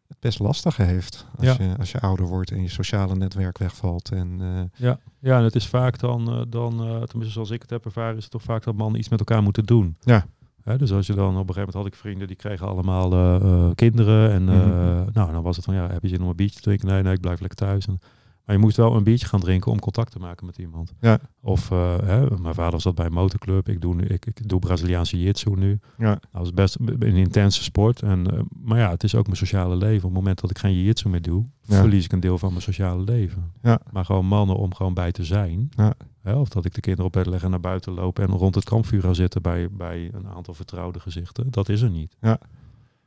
het best lastig heeft. Als, Ja. je, als je ouder wordt en je sociale netwerk wegvalt. En, eh, Ja, ja en het is vaak dan, eh, dan eh, tenminste zoals ik het heb ervaren, is het toch vaak dat mannen iets met elkaar moeten doen. Ja. Hè, dus als je dan op een gegeven moment had ik vrienden die kregen allemaal kinderen. En Mhm. nou, dan was het van ja, heb je zin om een biertje te drinken? Nee, nee, ik blijf lekker thuis. En, maar je moest wel een biertje gaan drinken om contact te maken met iemand. Ja. Of eh, hè, mijn vader zat bij een motorclub. Ik doe, nu, ik, ik doe Braziliaanse jitsu nu. ja, Dat is best een intense sport. En, eh, maar ja, het is ook mijn sociale leven. Op het moment dat ik geen jiu-jitsu meer doe, Ja. verlies ik een deel van mijn sociale leven. Ja. Maar gewoon mannen om gewoon bij te zijn. Ja. Hè, of dat ik de kinderen op bed leg en naar buiten loop en rond het kampvuur ga zitten bij, bij een aantal vertrouwde gezichten. Dat is er niet.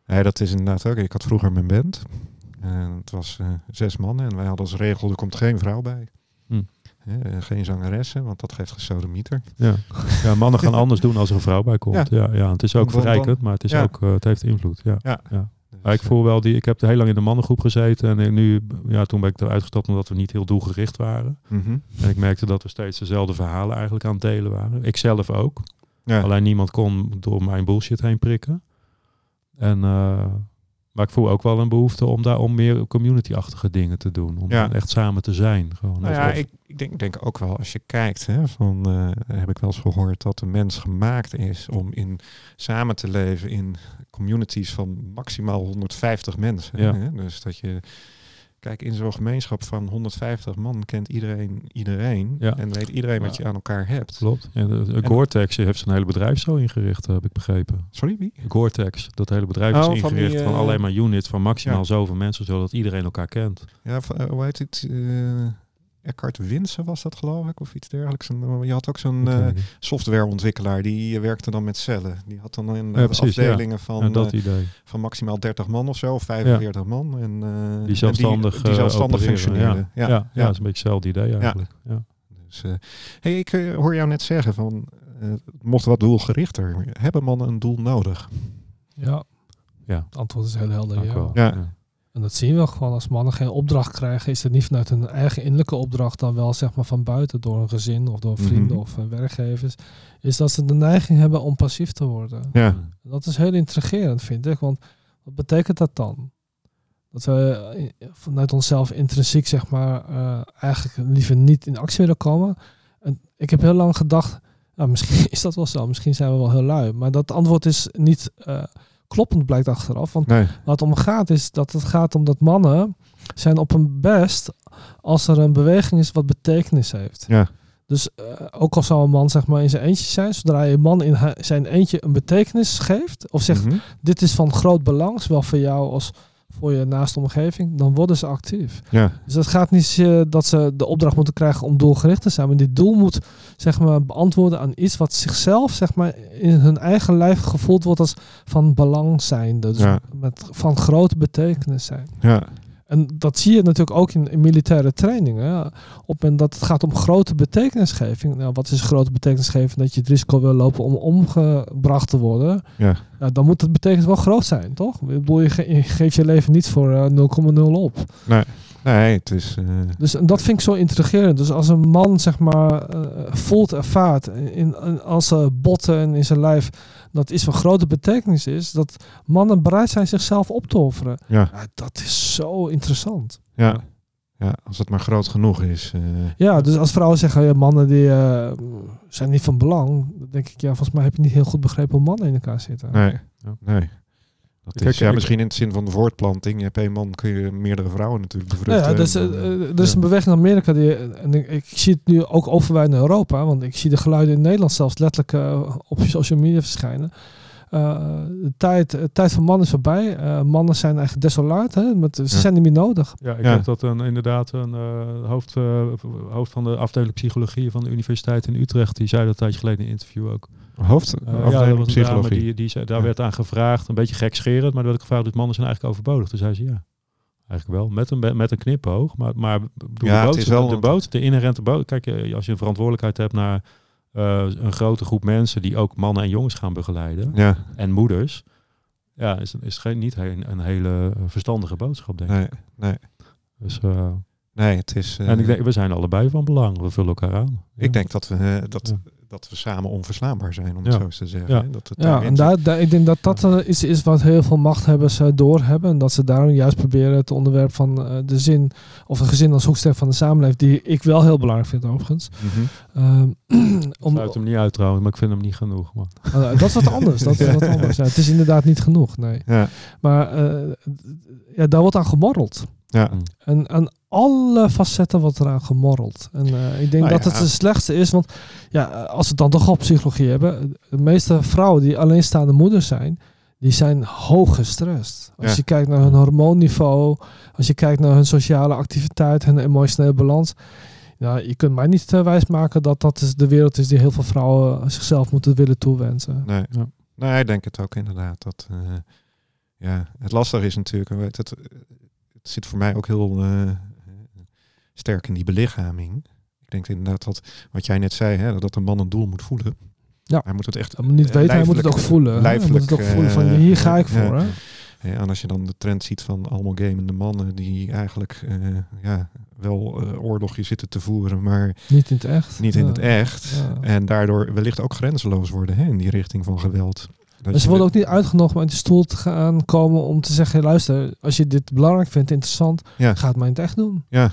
Nee, dat is inderdaad ook. Ik had vroeger mijn band. En het was eh, zes mannen. En wij hadden als regel, er komt geen vrouw bij. Hm. Hè, en geen zangeressen, want dat geeft gesodemieter. Ja. ja, mannen gaan anders doen als er een vrouw bij komt. Ja, ja, het is ook verrijkend, maar het, is ja. ook, eh, het heeft invloed. Ja. Ja. Dus, Maar ik voel wel die, ik heb heel lang in de mannengroep gezeten en nu, ja, toen ben ik eruit gestapt omdat we niet heel doelgericht waren. eh, mhm. En ik merkte dat we steeds dezelfde verhalen eigenlijk aan het delen waren. Ik zelf ook. ja. Alleen niemand kon door mijn bullshit heen prikken. En, eh, maar ik voel ook wel een behoefte om daar om meer community-achtige dingen te doen. Om Ja. echt samen te zijn. Gewoon Nou ja, ik, ik denk, denk ook wel als je kijkt, hè, van, eh, heb ik wel eens gehoord dat de mens gemaakt is om in samen te leven in communities van maximaal 150 mensen. Ja. Hè? Dus dat je, kijk, in zo'n gemeenschap van 150 man kent iedereen iedereen Ja. en weet iedereen wat je aan elkaar hebt. Klopt. Ja, de, de En- Gore-Tex heeft zijn hele bedrijf zo ingericht, heb ik begrepen. Sorry, wie? Gore-Tex, dat hele bedrijf Oh, is van ingericht die, van eh, alleen maar units van maximaal ja. zoveel mensen, zodat iedereen elkaar kent. Ja, eh, hoe heet het? Eh Eckhart Winsen was dat geloof ik, of iets dergelijks. Een- Je had ook zo'n eh, niet. softwareontwikkelaar, die eh, werkte dan met cellen. Die had dan in Ja, precies, ja. afdelingen van, Ja, dat eh, idee. van maximaal 30 man of zo, of 45 man. En, eh, Die zelfstandig, en die, die eh, zelfstandig opereren, functioneerden. Ja, Ja, ja, ja, dat is een beetje hetzelfde idee eigenlijk. Ja. Dus, eh, hey, ik eh, hoor jou net zeggen van, eh, het mocht wat doelgerichter. Hebben mannen een doel nodig? Ja. Ja. Het antwoord is heel helder. Ja. En dat zien we gewoon als mannen geen opdracht krijgen, is het niet vanuit hun eigen innerlijke opdracht, dan wel zeg maar van buiten door een gezin of door vrienden Mhm. of eh, werkgevers, is dat ze de neiging hebben om passief te worden. Ja. Dat is heel intrigerend, vind ik. Want wat betekent dat dan? Dat we eh, vanuit onszelf intrinsiek, zeg maar, eh, eigenlijk liever niet in actie willen komen. En ik heb heel lang gedacht, nou, misschien is dat wel zo, misschien zijn we wel heel lui. Maar dat antwoord is niet eh, kloppend, blijkt achteraf. Want Nee. waar het om gaat is dat het gaat om dat mannen zijn op hun best als er een beweging is wat betekenis heeft. Ja. Dus eh, ook al zou een man zeg maar in zijn eentje zijn, zodra je een man in zijn eentje een betekenis geeft of zegt Mhm. dit is van groot belang, zowel voor jou als voor je naaste omgeving, dan worden ze actief. Ja, Dus het gaat niet dat ze de opdracht moeten krijgen om doelgericht te zijn. Maar dit doel moet zeg maar, beantwoorden aan iets wat zichzelf zeg maar, in hun eigen lijf gevoeld wordt als van belang zijn. Dus Ja. met, van grote betekenis zijn. ja, En dat zie je natuurlijk ook in, in militaire trainingen. Op het moment dat het gaat om grote betekenisgeving. Nou, wat is grote betekenisgeving? Dat je het risico wil lopen om omgebracht te worden. ja. Ja, dan moet het betekenis wel groot zijn, toch? Ik bedoel, je, ge- je geeft je leven niet voor eh, 0,0 op. Nee, het is... eh, Dus en dat vind ik zo intrigerend. Dus als een man zeg maar eh, voelt, ervaart in, in, als zijn botten en in zijn lijf dat iets van grote betekenis is, dat mannen bereid zijn zichzelf op te offeren. ja, Ja, dat is zo interessant. ja. Ja, als het maar groot genoeg is. eh, Ja, dus als vrouwen zeggen, ja, mannen die eh, zijn niet van belang, dan denk ik, ja, volgens mij heb je niet heel goed begrepen hoe mannen in elkaar zitten. nee, nee. Dat Kijk, is, ja, ik- misschien in het zin van de voortplanting. Je hebt één man, kun je meerdere vrouwen natuurlijk bevruchten. ja, dus, En eh, dan, eh, eh, er is een beweging in Amerika die, en ik, ik zie het nu ook overwijd in Europa, want ik zie de geluiden in Nederland zelfs letterlijk eh, op social media verschijnen. Eh, de tijd, de tijd van mannen is voorbij. Eh, mannen zijn eigenlijk desolaat, hè? Met, ze Ja. zijn niet meer nodig. Ja, ik Ja. heb dat een, inderdaad een eh, hoofd, eh, hoofd van de afdeling psychologie van de Universiteit in Utrecht. Die zei dat een tijdje geleden in een interview ook. Hoofd, afdeling ja, dat was een dame die, die zei, daar Ja. werd aan gevraagd, een beetje gekscherend, maar er werd gevraagd, dus mannen zijn eigenlijk overbodig. Toen zei ze ja. Eigenlijk wel, met een, met een knipoog. Maar, maar Ja, de, het boot, is wel de, boot, de inherente boot. Kijk, eh, als je een verantwoordelijkheid hebt naar eh, een grote groep mensen die ook mannen en jongens gaan begeleiden. Ja, En moeders. Ja, is, is geen, niet een, een hele verstandige boodschap, denk ik. nee, nee. Dus, Nee, het is... en ik denk, we zijn allebei van belang. We vullen elkaar aan. Ja. ik denk dat we, dat. Dat we samen onverslaanbaar zijn, om het zo eens te zeggen. Ja. hè. Dat het Ja, en daar, daar, ik denk dat dat eh, iets is wat heel veel machthebbers eh, doorhebben. En dat ze daarom juist proberen het onderwerp van eh, de zin, of een gezin als hoeksteen van de samenleving, die ik wel heel belangrijk vind overigens. Ehm, Ik om, sluit hem niet uit trouwens, maar ik vind hem niet genoeg. Man. Oh, dat is wat anders. Dat is wat anders. Ja, het is inderdaad niet genoeg, nee. Ja, Maar eh, ja, daar wordt aan gemorreld. ja. En aan alle facetten wordt eraan gemorreld. En eh, ik denk Nou dat ja. het de slechtste is. Want ja, als we het dan toch op psychologie hebben. De meeste vrouwen die alleenstaande moeders zijn. Die zijn hoog gestrest. Als Ja. je kijkt naar hun hormoonniveau. Als je kijkt naar hun sociale activiteit. Hun emotionele balans. Ja, je kunt mij niet wijsmaken dat dat is de wereld is die heel veel vrouwen zichzelf moeten willen toewensen. Nee. Ja. nee, ik denk het ook inderdaad. Dat, eh, ja, het lastige is natuurlijk, weet het, het zit voor mij ook heel eh, sterk in die belichaming. Ik denk inderdaad dat, wat jij net zei, hè, dat een man een doel moet voelen. Ja. Hij moet het echt Hij moet niet eh, weten, hij moet het ook voelen. Hij moet het ook voelen van eh, hier ga ik voor. Hè? Ja, en als je dan de trend ziet van allemaal gamende mannen die eigenlijk eh, ja, wel eh, oorlogje zitten te voeren, maar Niet in het echt. niet in Ja. het echt. Ja. En daardoor wellicht ook grenzeloos worden hè, in die richting van geweld. Dat je ze worden ook niet uitgenodigd om uit de stoel te gaan komen om te zeggen, luister, als je dit belangrijk vindt, interessant, Ja. ga het maar in het echt doen. Ja,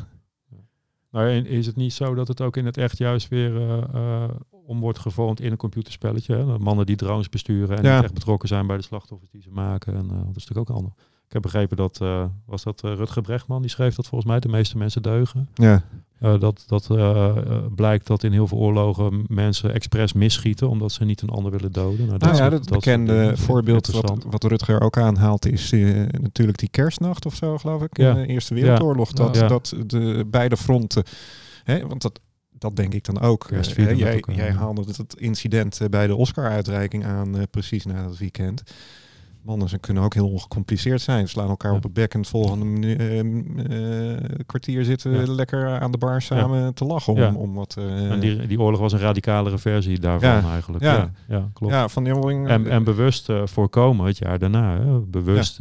Nou, is het niet zo dat het ook in het echt juist weer eh, eh, om wordt gevormd in een computerspelletje? Hè? Mannen die drones besturen en Ja. echt betrokken zijn bij de slachtoffers die ze maken. En, eh, dat is natuurlijk ook ander. Ik heb begrepen dat, was dat Rutger Brechtman, die schreef dat volgens mij, de meeste mensen deugen. ja, Eh, dat dat eh, eh, blijkt dat in heel veel oorlogen mensen expres misschieten omdat ze niet een ander willen doden. Nou, Nou ja, dat soort bekende voorbeeld wat, wat Rutger ook aanhaalt is natuurlijk die kerstnacht of zo, geloof ik, Ja. in de Eerste Wereldoorlog. Ja. Dat, Ja. dat de beide fronten, hè, want dat, dat denk ik dan ook. hè, jij, haalde het, incident bij de Oscar-uitreiking aan, precies na dat weekend. Mannen ze kunnen ook heel ongecompliceerd zijn. Slaan elkaar Ja. op het bek en het volgende eh, eh, kwartier zitten Ja. lekker aan de bar samen te lachen om, om wat... eh, En die, die oorlog was een radicalere versie daarvan eigenlijk. Ja. Ja, ja, klopt. ja, van jongen- En, en bewust voorkomen het jaar daarna. Hè? Bewust.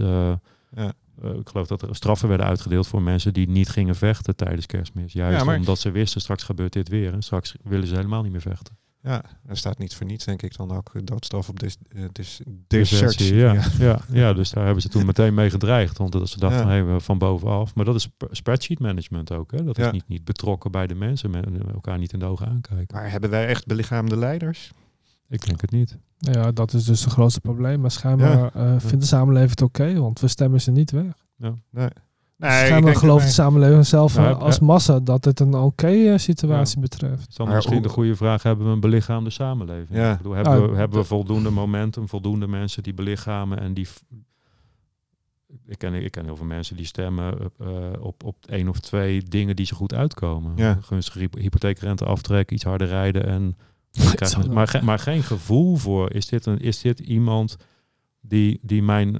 Ja. ik geloof dat er straffen werden uitgedeeld voor mensen die niet gingen vechten tijdens kerstmis. Juist maar- omdat ze wisten, straks gebeurt dit weer. En straks willen ze helemaal niet meer vechten. Ja, er staat niet voor niets, denk ik, dan ook doodstraf op dis, eh, dis, Desertie, ja, Ja. ja. Ja, dus daar hebben ze toen meteen mee gedreigd. Want dat ze dachten, Ja. van, hey, we van bovenaf. Maar dat is sp- spreadsheet management ook. Hè? Dat Ja. is niet, niet betrokken bij de mensen. Men, elkaar niet in de ogen aankijken. Maar hebben wij echt belichaamde leiders? Ik denk het niet. Ja, dat is dus het grootste probleem. Maar schijnbaar eh, vindt de samenleving het oké, want we stemmen ze niet weg. Nee. Nee, schijnbaar gelooft de samenleving zelf Nou, als massa dat het een oké eh, situatie betreft. Het is dan Maar misschien hoe- de goede vraag, hebben we een belichaamde samenleving? Ja. Ik bedoel, hebben, Nou, we, hebben we voldoende momentum, voldoende mensen die belichamen en die... ik, ken, ik ken heel veel mensen die stemmen op, eh, op, op één of twee dingen die ze goed uitkomen. Ja. Gunstige hypo- hypotheekrente aftrek, iets harder rijden en maar, ge- maar geen gevoel voor. Is dit, een, is dit iemand die, die mijn,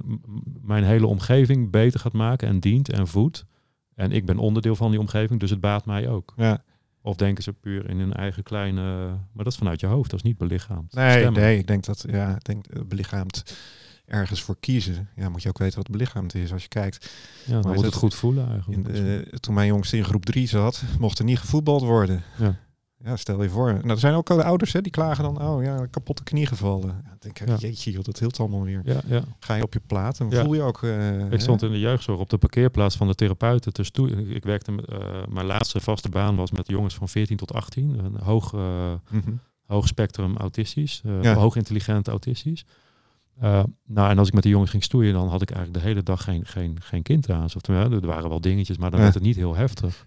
mijn hele omgeving beter gaat maken en dient en voedt? En ik ben onderdeel van die omgeving, dus het baat mij ook. Ja. Of denken ze puur in hun eigen kleine... Maar dat is vanuit je hoofd, dat is niet belichaamd. Nee, Stemmen. nee, ik denk dat, ja, ik denk eh, belichaamd ergens voor kiezen. Ja, moet je ook weten wat belichaamd is als je kijkt. Ja, dan Maar moet het- goed voelen eigenlijk. In, eh, toen mijn jongste in groep 3 zat, mocht er niet gevoetbald worden. Ja. Ja, stel je voor. Nou, er zijn ook de ouders hè, die klagen dan, oh ja, kapotte knie gevallen. Ja, dan denk ik, Ja. jeetje joh, dat hield allemaal weer. ja, ja. Ga je op je plaat en voel je ook... eh, Ik stond in de jeugdzorg op de parkeerplaats van de therapeuten te stoeien. Ik werkte eh, mijn laatste vaste baan was met jongens van 14 tot 18. Een hoog, eh? Mhm. hoog spectrum autistisch, hoog intelligent autistisch. Nou, en als ik met die jongens ging stoeien, dan had ik eigenlijk de hele dag geen, geen, geen kind aan. Of, er waren wel dingetjes, maar dan werd het niet heel heftig.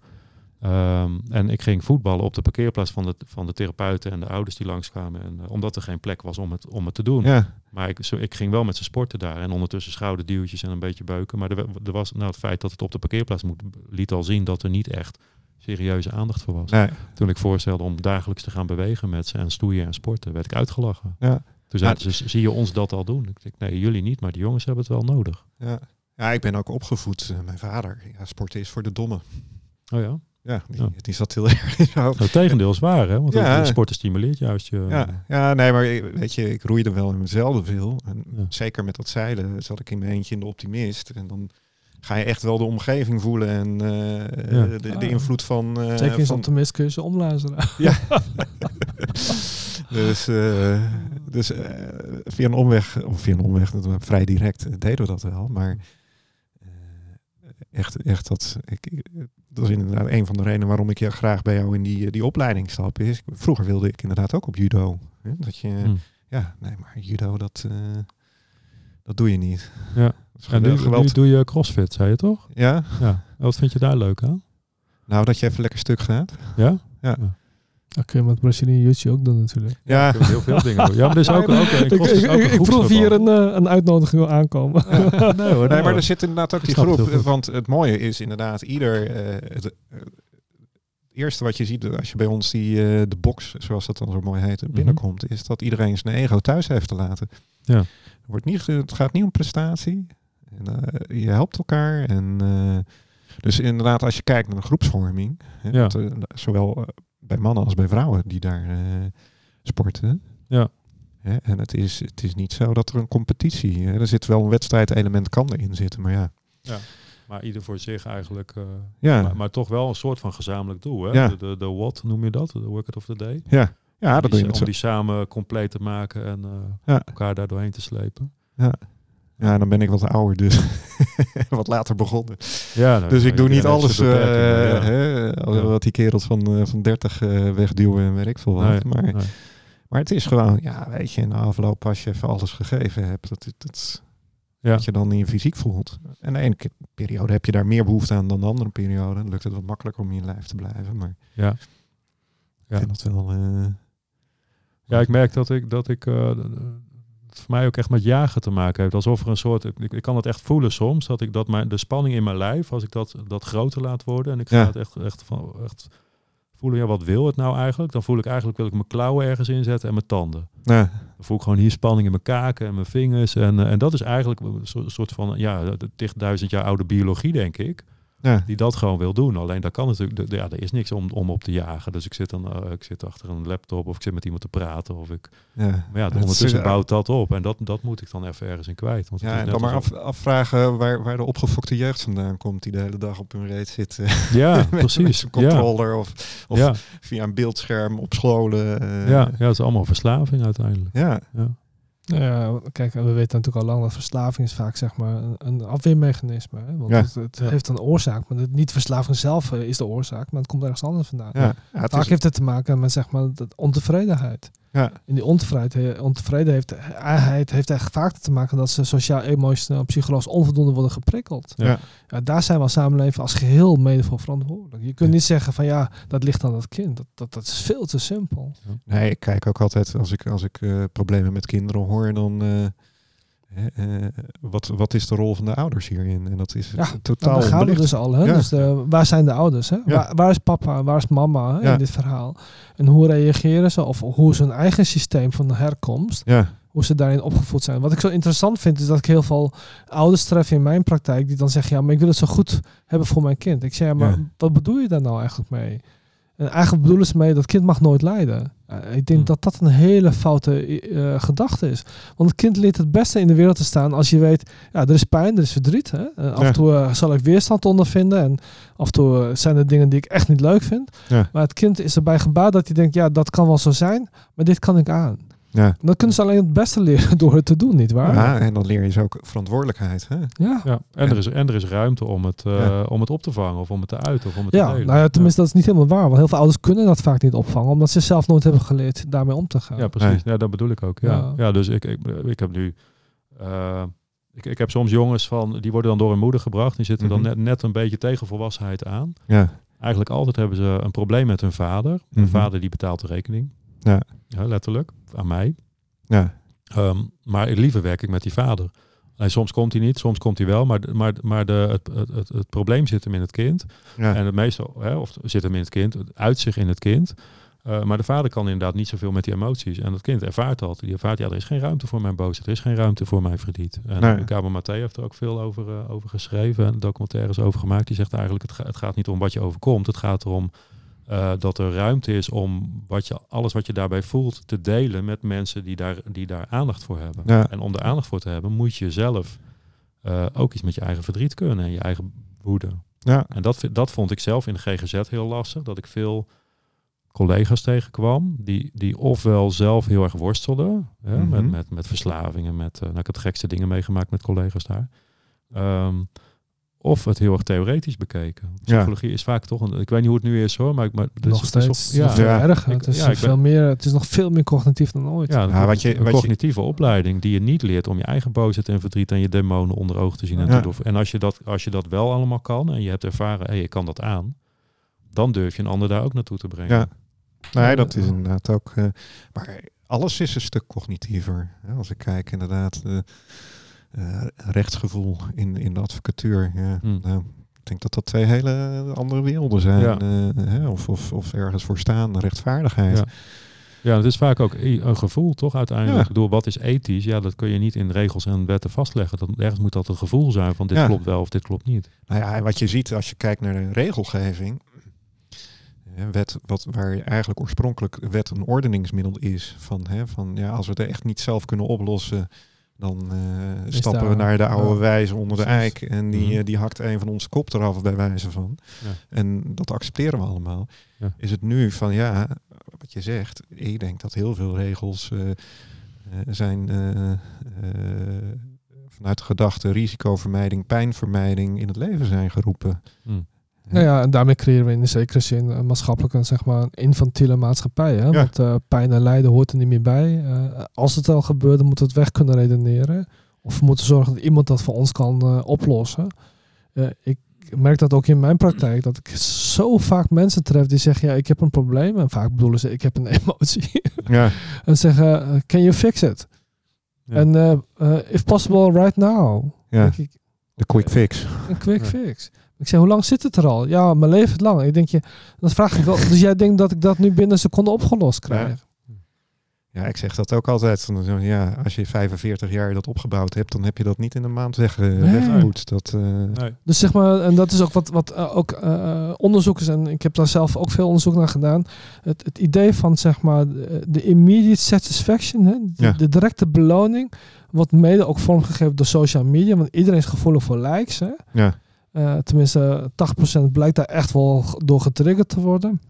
Ehm, en ik ging voetballen op de parkeerplaats van de, van de therapeuten en de ouders die langskwamen. En, eh, omdat er geen plek was om het, om het te doen. Ja, Maar ik, zo, ik ging wel met ze sporten daar. En ondertussen schouderduwtjes en een beetje beuken. Maar er, wa- er was, nou, het feit dat het op de parkeerplaats moet, liet al zien dat er niet echt serieuze aandacht voor was. nee. Toen ik voorstelde om dagelijks te gaan bewegen met ze en stoeien en sporten, werd ik uitgelachen. Ja. Toen zeiden ze, zie je ons dat al doen? Ik denk, nee, jullie niet, maar die jongens hebben het wel nodig. Ja. ja, ik ben ook opgevoed. eh, mijn vader, ja, sporten is voor de domme. Oh ja? Ja, die, Ja. die zat heel erg in zijn hoofd. Het tegendeel is waar, hè? Want Ja. het sporten stimuleert juist je... Ja, ja, nee, maar weet je, ik roeide wel in mezelf veel. En Ja. zeker met dat zeilen zat ik in mijn eentje in de optimist. En dan ga je echt wel de omgeving voelen en eh, Ja. de, de Ah. invloed van... eh, Zeker is van op de mis kun je ze omluisteren. dus eh, dus via een omweg, of via een omweg, dat was vrij direct, deden we dat wel. Maar echt, echt dat, ik, dat is inderdaad een van de redenen waarom ik ja, graag bij jou in die, eh, die opleiding stap. Is, vroeger wilde ik inderdaad ook op judo. Hè? Dat je, Hm. ja, nee, maar judo, dat, eh, dat doe je niet. Ja. En nu, nu doe je crossfit, zei je toch? Ja, Ja. Wat vind je daar leuk aan? nou dat je even lekker stuk gaat. Ja? Dat kun je met Brazilian Jiu-Jitsu ook doen natuurlijk. Ja, Ik heb heel veel dingen doen. Ja, maar is ook, ook, ik, ik, ook een ik proef hier een, eh, een uitnodiging wil aankomen. nee hoor, Nee, maar er zit inderdaad ook Ik die het groep. goed. Want het mooie is inderdaad, ieder. eh, het, het eerste wat je ziet als je bij ons die eh, de box, zoals dat dan zo mooi heet, Mhm. binnenkomt, is dat iedereen zijn ego thuis heeft te laten. Ja. Er wordt niet, het gaat niet om prestatie. En, eh, je helpt elkaar. En, eh, dus inderdaad, als je kijkt naar de groepsvorming, hè, Ja. zowel eh, bij mannen als bij vrouwen die daar eh, sporten. Ja. Hè, en het is, het is niet zo dat er een competitie, hè, er zit wel een wedstrijdelement kan erin zitten, maar ja. Maar ieder voor zich eigenlijk. eh, Ja, maar, maar toch wel een soort van gezamenlijk doel. Hè? Ja. De, de, de what noem je dat? De work it of the day. ja. ja dat doe die, je met Om die samen compleet te maken en eh, Ja. elkaar daar doorheen te slepen. Ja, dan ben ik wat ouder, dus wat later begonnen. Ja, nou, Dus ik doe niet alles eh, ja. hè, Ja. wat die kerels van, eh, van 30 eh, wegduwen en weet ik veel wat. Nee, maar, nee. maar het is gewoon, ja, weet je, in de afloop als je even alles gegeven hebt, dat, dat, Ja. dat je dan in je fysiek voelt. En de ene periode heb je daar meer behoefte aan dan de andere periode. Dan lukt het wat makkelijker om in je lijf te blijven. Maar Ja. ik Ja. vind dat wel... Ja, ik merk dat ik dat ik het voor mij ook echt met jagen te maken heeft. Alsof er een soort, ik, ik kan het echt voelen soms, dat ik dat mijn de spanning in mijn lijf, als ik dat, dat groter laat worden en ik ga Ja. het echt, echt, van, echt voelen, ja, wat wil het nou eigenlijk? Dan voel ik eigenlijk, wil ik mijn klauwen ergens inzetten en mijn tanden. Dan voel ik gewoon hier spanning in mijn kaken en mijn vingers. En, eh, en dat is eigenlijk een soort, van, ja, de tig duizend jaar oude biologie, denk ik. Ja, Die dat gewoon wil doen. Alleen daar kan natuurlijk, ja, er is niks om, om op te jagen. Dus ik zit dan, eh, ik zit achter een laptop of ik zit met iemand te praten. Of ik, ja. maar ja, ondertussen eh, bouwt dat op. En dat, dat moet ik dan even ergens in kwijt. Want Ja, en dan maar af, afvragen waar, waar de opgefokte jeugd vandaan komt die de hele dag op hun reet zit. eh, Ja, met- met precies. zijn Ja, controller of, of ja, via een beeldscherm op scholen. ja, ja, het is allemaal verslaving uiteindelijk. ja, Ja. Kijk, we weten natuurlijk al lang dat verslaving is vaak zeg maar een, afweermechanisme. Hè? Want Ja. het, het Ja. heeft een oorzaak, maar het, niet verslaving zelf eh, is de oorzaak, maar het komt ergens anders vandaan. ja. het Vaak is, heeft het te maken met zeg maar de ontevredenheid. Ja, En die ontevredenheid, ontevredenheid heeft, heeft, heeft echt vaak te maken dat ze sociaal, emotioneel, psychologisch onvoldoende worden geprikkeld. Ja. Ja, daar zijn we als samenleving als geheel mede voor verantwoordelijk. Je kunt niet zeggen van ja, dat ligt aan dat kind. Dat, dat, dat is veel te simpel. Nee, ik kijk ook altijd als ik, als ik eh, problemen met kinderen hoor, dan. eh, eh, wat, wat is de rol van de ouders hierin? En dat is Ja, totaal Nou, daar gaan we onbelicht. dus al. Hè? Ja. Dus de, waar zijn de ouders? Hè? Ja. Waar, waar is papa? Waar is mama hè, in dit verhaal? En hoe reageren ze? Of hoe is hun eigen systeem van de herkomst? Hoe ze daarin opgevoed zijn. Wat ik zo interessant vind, is dat ik heel veel ouders tref in mijn praktijk. die dan zeggen: Ja, maar ik wil het zo goed hebben voor mijn kind. Ik zeg: ja, maar wat bedoel je daar nou eigenlijk mee? En eigenlijk bedoelen ze mee dat kind mag nooit lijden. Eh, ik denk Hm. dat dat een hele foute eh, gedachte is. Want het kind leert het beste in de wereld te staan als je weet, ja, er is pijn, er is verdriet. Hè? En af en toe eh, zal ik weerstand ondervinden en af en toe eh, zijn er dingen die ik echt niet leuk vind. Ja. Maar het kind is erbij gebaat dat hij denkt, ja, dat kan wel zo zijn, maar dit kan ik aan. Ja. Dat kunnen ze alleen het beste leren door het te doen, niet waar? ja, en dan leer je ze ook verantwoordelijkheid. Hè? Ja. Ja, en, Er is, en er is ruimte om het, eh, Ja. om het op te vangen of om het te uiten of om het Ja, te delen. nou ja, tenminste, dat is niet helemaal waar. Want heel veel ouders kunnen dat vaak niet opvangen, omdat ze zelf nooit hebben geleerd daarmee om te gaan. Ja, precies. Nee. Ja, dat bedoel ik ook. Ja, Ja. ja. dus ik, ik, ik heb nu... eh, ik, ik heb soms jongens van, die worden dan door hun moeder gebracht. Die zitten Mhm. dan net, net een beetje tegen volwassenheid aan. Ja, Eigenlijk altijd hebben ze een probleem met hun vader. Hun Mhm. vader die betaalt de rekening. Ja. ja letterlijk. Aan mij. ja, Ehm, maar liever werk ik met die vader. En soms komt hij niet, soms komt hij wel. Maar, maar, maar de, het, het, het, het probleem zit hem in het kind. ja. En het meeste, hè, of zit hem in het kind, het uit zich in het kind. Eh, maar de vader kan inderdaad niet zoveel met die emoties. En dat kind ervaart dat. Die ervaart, ja, er is geen ruimte voor mijn boosheid. Er is geen ruimte voor mijn verdriet. En Nee. Maté heeft er ook veel over, eh, over geschreven. En documentaires over gemaakt. Die zegt eigenlijk, het, ga- het gaat niet om wat je overkomt. Het gaat erom eh, dat er ruimte is om wat je, alles wat je daarbij voelt te delen met mensen die daar, die daar aandacht voor hebben. Ja. En om daar aandacht voor te hebben, moet je zelf eh, ook iets met je eigen verdriet kunnen en je eigen woede. ja. En dat, dat vond ik zelf in de GGZ heel lastig. Dat ik veel collega's tegenkwam die, die ofwel zelf heel erg worstelden hè, Mhm. met, met, met verslavingen, met, uh, nou, ik heb de gekste dingen meegemaakt met collega's daar. Ehm, of het heel erg theoretisch bekeken. Psychologie is vaak toch een, ik weet niet hoe het nu is hoor, maar, ik- maar het is- nog is steeds veel Ja. erger. Ik- het, is ja, ik veel ben- meer, het is nog veel meer cognitief dan ooit. Ja, Ja, wat je- een wat je- cognitieve opleiding die je niet leert om je eigen boosheid en verdriet en je demonen onder ogen te zien en Ja. te doen. En als je, dat, als je dat wel allemaal kan en je hebt ervaren, hé, ik kan dat aan, dan durf je een ander daar ook naartoe te brengen. Ja. Nee, dat is inderdaad ook. eh, maar alles is een stuk cognitiever. Hè, als ik kijk, inderdaad, eh, rechtsgevoel in, in de advocatuur. Ja, Hmm. nou, ik denk dat dat twee hele andere werelden zijn. Ja. eh, hè, of, of, of ergens voor staan, rechtvaardigheid. Ja. Ja, het is vaak ook een gevoel, toch? Uiteindelijk. Ja. Bedoel, wat is ethisch? Ja, dat kun je niet in regels en wetten vastleggen. Dat, ergens moet dat een gevoel zijn van dit Ja. klopt wel of dit klopt niet. Nou ja, en wat je ziet als je kijkt naar de regelgeving. Wet wat, waar eigenlijk oorspronkelijk wet een ordeningsmiddel is. Van, hè, van ja, als we het echt niet zelf kunnen oplossen, dan eh, stappen we naar de oude wijze onder de eik. En die, Mhm. eh, die hakt een van onze kop eraf bij wijze van. Ja. En dat accepteren we allemaal. Ja. Is het nu van ja, wat je zegt. Ik denk dat heel veel regels eh, zijn vanuit de gedachte risicovermijding, pijnvermijding in het leven zijn geroepen. Hm. Nou ja, en daarmee creëren we in de zekere zin een maatschappelijke, zeg maar, een infantiele maatschappij. Hè? Ja. Want eh, pijn en lijden hoort er niet meer bij. Eh, als het al gebeurt, dan moeten we het weg kunnen redeneren. Of we moeten zorgen dat iemand dat voor ons kan eh, oplossen. Eh, ik merk dat ook in mijn praktijk, dat ik zo vaak mensen tref die zeggen, ja, ik heb een probleem. En vaak bedoelen ze, ik heb een emotie. Ja, en zeggen, eh, can you fix it? En eh, eh, if possible right now. ja. Ik, de quick fix. een quick fix. Ik zeg, hoe lang zit het er al? Ja, mijn leven lang. Ik denk je, dat vraag ik wel. Dus jij denkt dat ik dat nu binnen een seconde opgelost krijg? Ja, ik zeg dat ook altijd. Ja, als je 45 jaar dat opgebouwd hebt, dan heb je dat niet in een maand weg, eh, Nee. weggevoed. Dat, eh, Nee. Dus zeg maar, en dat is ook wat, wat eh, ook eh, onderzoekers, en ik heb daar zelf ook veel onderzoek naar gedaan. Het, het idee van zeg maar de, immediate satisfaction, hè, de, Ja. de directe beloning, wordt mede ook vormgegeven door social media. Want iedereen is gevoelig voor likes. Hè? ja, tenminste, 80% blijkt daar echt wel door getriggerd te worden.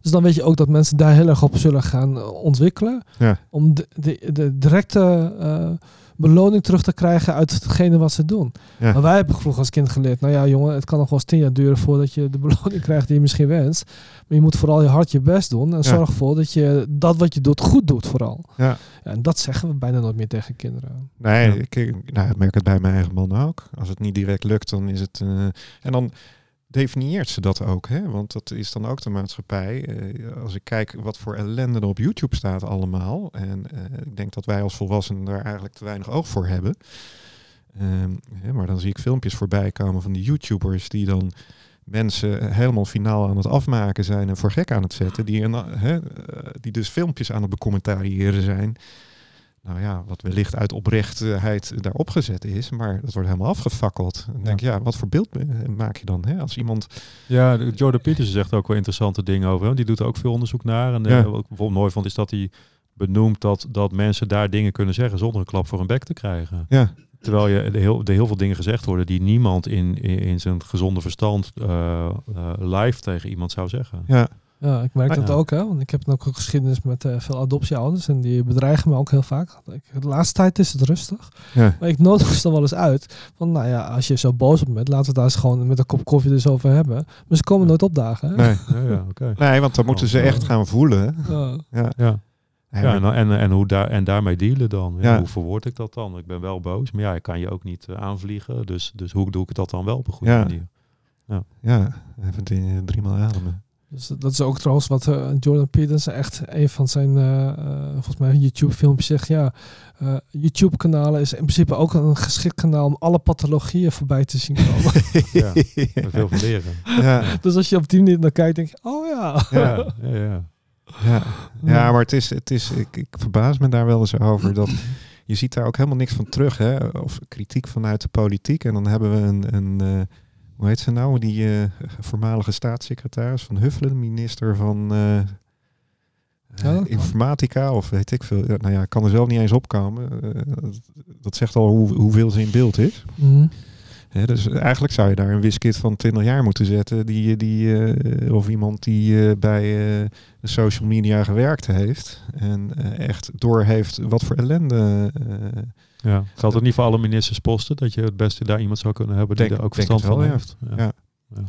Dus dan weet je ook dat mensen daar heel erg op zullen gaan eh, ontwikkelen. Ja. Om de, de, de directe eh, beloning terug te krijgen uit hetgene wat ze doen. Ja. Maar wij hebben vroeger als kind geleerd, nou ja jongen, het kan nog wel eens tien jaar duren voordat je de beloning krijgt die je misschien wenst. Maar je moet vooral je hard je best doen en Ja. zorg ervoor dat je dat wat je doet goed doet vooral. Ja. en dat zeggen we bijna nooit meer tegen kinderen. Nee, ik- nou, ik merk het bij mijn eigen man ook. Als het niet direct lukt, dan is het. eh, en dan definieert ze dat ook? Hè? Want dat is dan ook de maatschappij. Eh, als ik kijk wat voor ellende er op YouTube staat allemaal. En eh, ik denk dat wij als volwassenen daar eigenlijk te weinig oog voor hebben. Ehm, maar dan zie ik filmpjes voorbij komen van die YouTubers die dan mensen helemaal finaal aan het afmaken zijn en voor gek aan het zetten. Die, hè, eh, die dus filmpjes aan het becommentariëren zijn. Nou ja, wat wellicht uit oprechtheid daarop gezet is, maar dat wordt helemaal afgefakkeld. Dan denk ik, ja, wat voor beeld maak je dan? Hè? Als iemand... Ja, Jordan Peterson zegt ook wel interessante dingen over. Hè? Die doet er ook veel onderzoek naar. En eh, Ja. wat ik bijvoorbeeld mooi vond, is dat hij benoemt dat, dat mensen daar dingen kunnen zeggen zonder een klap voor hun bek te krijgen. Ja, Terwijl je er heel, er heel veel dingen gezegd worden die niemand in, in, in zijn gezonde verstand eh, eh, live tegen iemand zou zeggen. ja, Ja, ik merk Ah, dat ja. ook, hè. Want ik heb ook een geschiedenis met eh, veel adoptieouders. En die bedreigen me ook heel vaak. Ik- De laatste tijd is het rustig. ja. Maar ik nodig ze er wel eens uit. Van, nou ja, als je zo boos op me bent, laten we het daar eens gewoon met een kop koffie dus over hebben. Maar ze komen Ja. nooit opdagen, hè. Nee. Ja, ja, oké. nee, want dan moeten ze echt ja. gaan voelen. Ja. Ja, Ja. Nee, Ja, en, en, en, hoe daar, en daarmee dealen dan. Ja, Ja. Hoe verwoord ik dat dan? Ik ben wel boos, maar ja, ik kan je ook niet eh, aanvliegen. Dus, dus hoe doe ik dat dan wel op een goede Ja. manier? ja, even die, driemaal ademen. Dus dat is ook trouwens wat eh, Jordan Peterson echt een van zijn, eh, eh, volgens mij, YouTube-filmpjes zegt. Ja, eh, YouTube-kanalen is in principe ook een geschikt kanaal om alle pathologieën voorbij te zien komen. Ja. Veel van leren. ja, dus als je op die manier naar kijkt, denk je, oh ja. Ja, ja, ja. ja. ja, maar het is, het is ik, ik verbaas me daar wel eens over dat je ziet daar ook helemaal niks van terug, hè? Of kritiek vanuit de politiek. En dan hebben we een, een eh, hoe heet ze nou, die eh, voormalige staatssecretaris van Huffelen, minister van eh, eh, kan. informatica of weet ik veel. Ja, nou ja, ik kan er zelf niet eens opkomen. Dat, dat zegt al hoe, hoeveel ze in beeld is. Mhm. Dus eigenlijk zou je daar een wiskit van 20 jaar moeten zetten. Die, die, of iemand die bij de social media gewerkt heeft. En echt door heeft wat voor ellende. Ja. Geldt het niet voor alle ministersposten dat je het beste daar iemand zou kunnen hebben die Denk- er ook verstand van wel, heeft? Ja. Ja.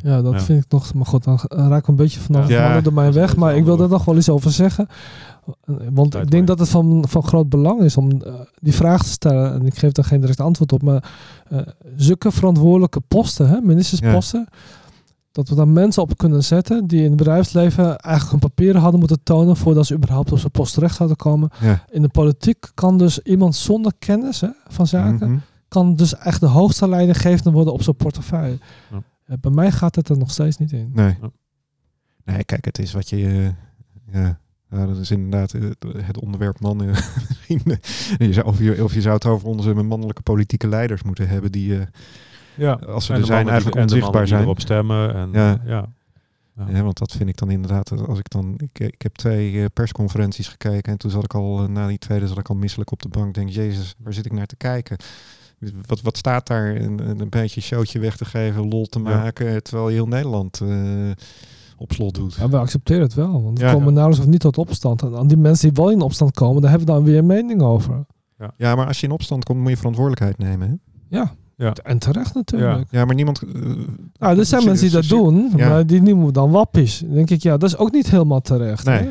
Ja, dat Ja. vind ik nog. Maar goed, dan raak ik een beetje vanaf Ja. ja, door mij dat is weg. Maar ik wil er nog wel iets over zeggen. Want Tijd ik denk dat het van, van groot belang is om eh, die vraag te stellen. En ik geef daar geen direct antwoord op. Maar eh, zulke verantwoordelijke posten, hè, ministersposten. Dat we daar mensen op kunnen zetten die in het bedrijfsleven eigenlijk hun papieren hadden moeten tonen voordat ze überhaupt op zo'n post terecht zouden komen. ja. In de politiek kan dus iemand zonder kennis hè, van zaken Mhm. kan dus echt de hoogste leidinggevende worden op zo'n portefeuille. Ja. Eh, Bij mij gaat het er nog steeds niet in. Nee. Ja. Nee, kijk, het is wat je. eh, ja, dat is inderdaad eh, het onderwerp mannen. Misschien, je zou, of, je, of je zou het over onze mannelijke politieke leiders moeten hebben. Die, eh, Ja. als ze En er zijn, eigenlijk die- en de onzichtbaar mannen die zijn. erop stemmen. En, Ja. ja. Ja. Ja, want dat vind ik dan inderdaad, eh, als ik dan, ik, ik heb twee eh, persconferenties gekeken en toen zat ik al, eh, na die tweede zat ik al misselijk op de bank. Denk, jezus, waar zit ik naar te kijken? Wat, wat staat daar? Een, een beetje een showtje weg te geven, lol te Ja. maken, terwijl heel Nederland eh, op slot doet. Ja, we accepteren het wel. Want we Ja. komen nauwelijks of niet tot opstand. En aan die mensen die wel in opstand komen, daar hebben we dan weer een mening over. Ja, maar als je in opstand komt, moet je verantwoordelijkheid nemen. Hè? Ja. Ja. En terecht natuurlijk. Ja, maar niemand... Nou, er zijn mensen die dat doen, maar die noemen we dan wappies. Dan denk ik, ja, dat is ook niet helemaal terecht. Nee. hè?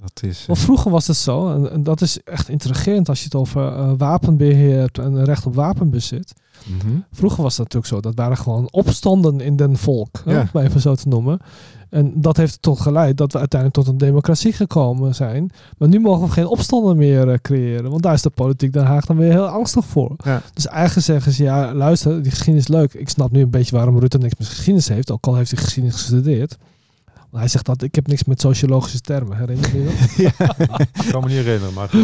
Dat is... eh, Want vroeger was het zo, en, en dat is echt intrigerend als je het over eh, wapenbeheer hebt en recht op wapenbezit. mhm. Vroeger was dat natuurlijk zo. Dat waren gewoon opstanden in den volk, hè, om het maar even zo te noemen. En dat heeft tot geleid dat we uiteindelijk tot een democratie gekomen zijn. Maar nu mogen we geen opstanden meer eh, creëren. Want daar is de politiek Den Haag dan weer heel angstig voor. Ja. Dus eigenlijk zeggen ze, ja luister, die geschiedenis is leuk. Ik snap nu een beetje waarom Rutte niks met geschiedenis heeft. Ook al heeft hij geschiedenis gestudeerd. Hij zegt dat ik heb niks met sociologische termen. Herinner je je dat? Ik kan me niet herinneren, maar zo.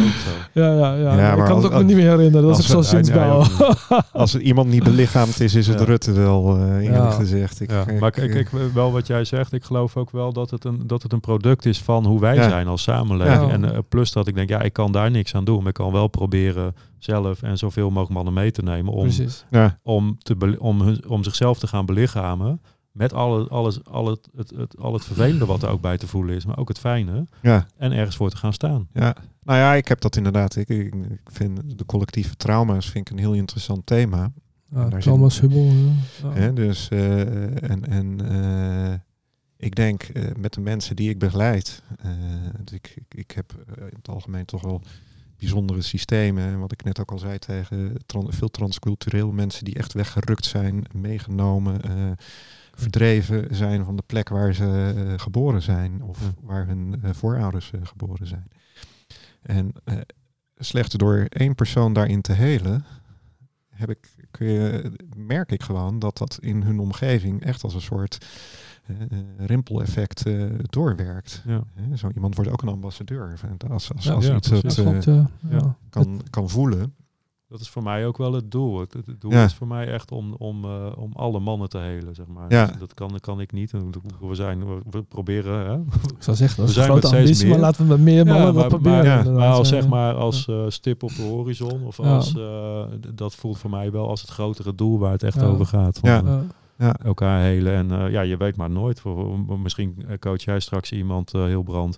Ja, ja, ja. Ja, ik kan het als- ook niet meer herinneren. Dat als is zo sinds Ja, ja, Als er iemand niet belichaamd is, is het Ja. Rutte wel, eh eerlijk Ja. gezegd. Ik, Ja, ik, maar kijk, eh, kijk, wel wat jij zegt, ik geloof ook wel dat het een, dat het een product is van hoe wij Ja. zijn als samenleving. Ja. En eh, plus dat ik denk, ja, ik kan daar niks aan doen. Maar ik kan wel proberen zelf en zoveel mogelijk mannen mee te nemen om, ja, om, te om, hun, om zichzelf te gaan belichamen. Met alle, alles, al, het, het, het, al het vervelende wat er ook bij te voelen is, maar ook het fijne. ja, En ergens voor te gaan staan. ja. Nou ja, ik heb dat inderdaad. Ik, ik, ik vind de collectieve trauma's vind ik een heel interessant thema. Ja, daar Thomas zit- ja. Ja. Hè? Dus, eh, en, en eh, ik denk eh, met de mensen die ik begeleid, eh, dus ik, ik, ik heb in het algemeen toch wel bijzondere systemen. En wat ik net ook al zei tegen tran- veel transcultureel mensen die echt weggerukt zijn, meegenomen, eh, verdreven zijn van de plek waar ze eh, geboren zijn of Ja. waar hun eh, voorouders eh, geboren zijn. En eh, slechts door één persoon daarin te helen, heb ik, kun je, merk ik gewoon dat dat in hun omgeving echt als een soort rimpeleffect eh, doorwerkt. Ja. Hè, Zo iemand wordt ook een ambassadeur. Als, als, als ja, iets Dat kan, kan voelen. Dat is voor mij ook wel het doel. Het, het doel Ja. is voor mij echt om, om, eh, om alle mannen te helen, zeg maar. Ja. Dus dat kan, kan ik niet. We, zijn, we, we proberen... Hè? Ik zou zeggen, dat is We een zijn met grote steeds ambitie, maar meer. laten we met meer mannen Ja, maar- proberen. maar- Maar als, zeg maar als eh, stip op de horizon, of Ja. als, eh, dat voelt voor mij wel als het grotere doel waar het echt Ja. over gaat. Van, Ja. elkaar helen. En eh, ja, je weet maar nooit. Voor, misschien coach jij straks iemand heel brand.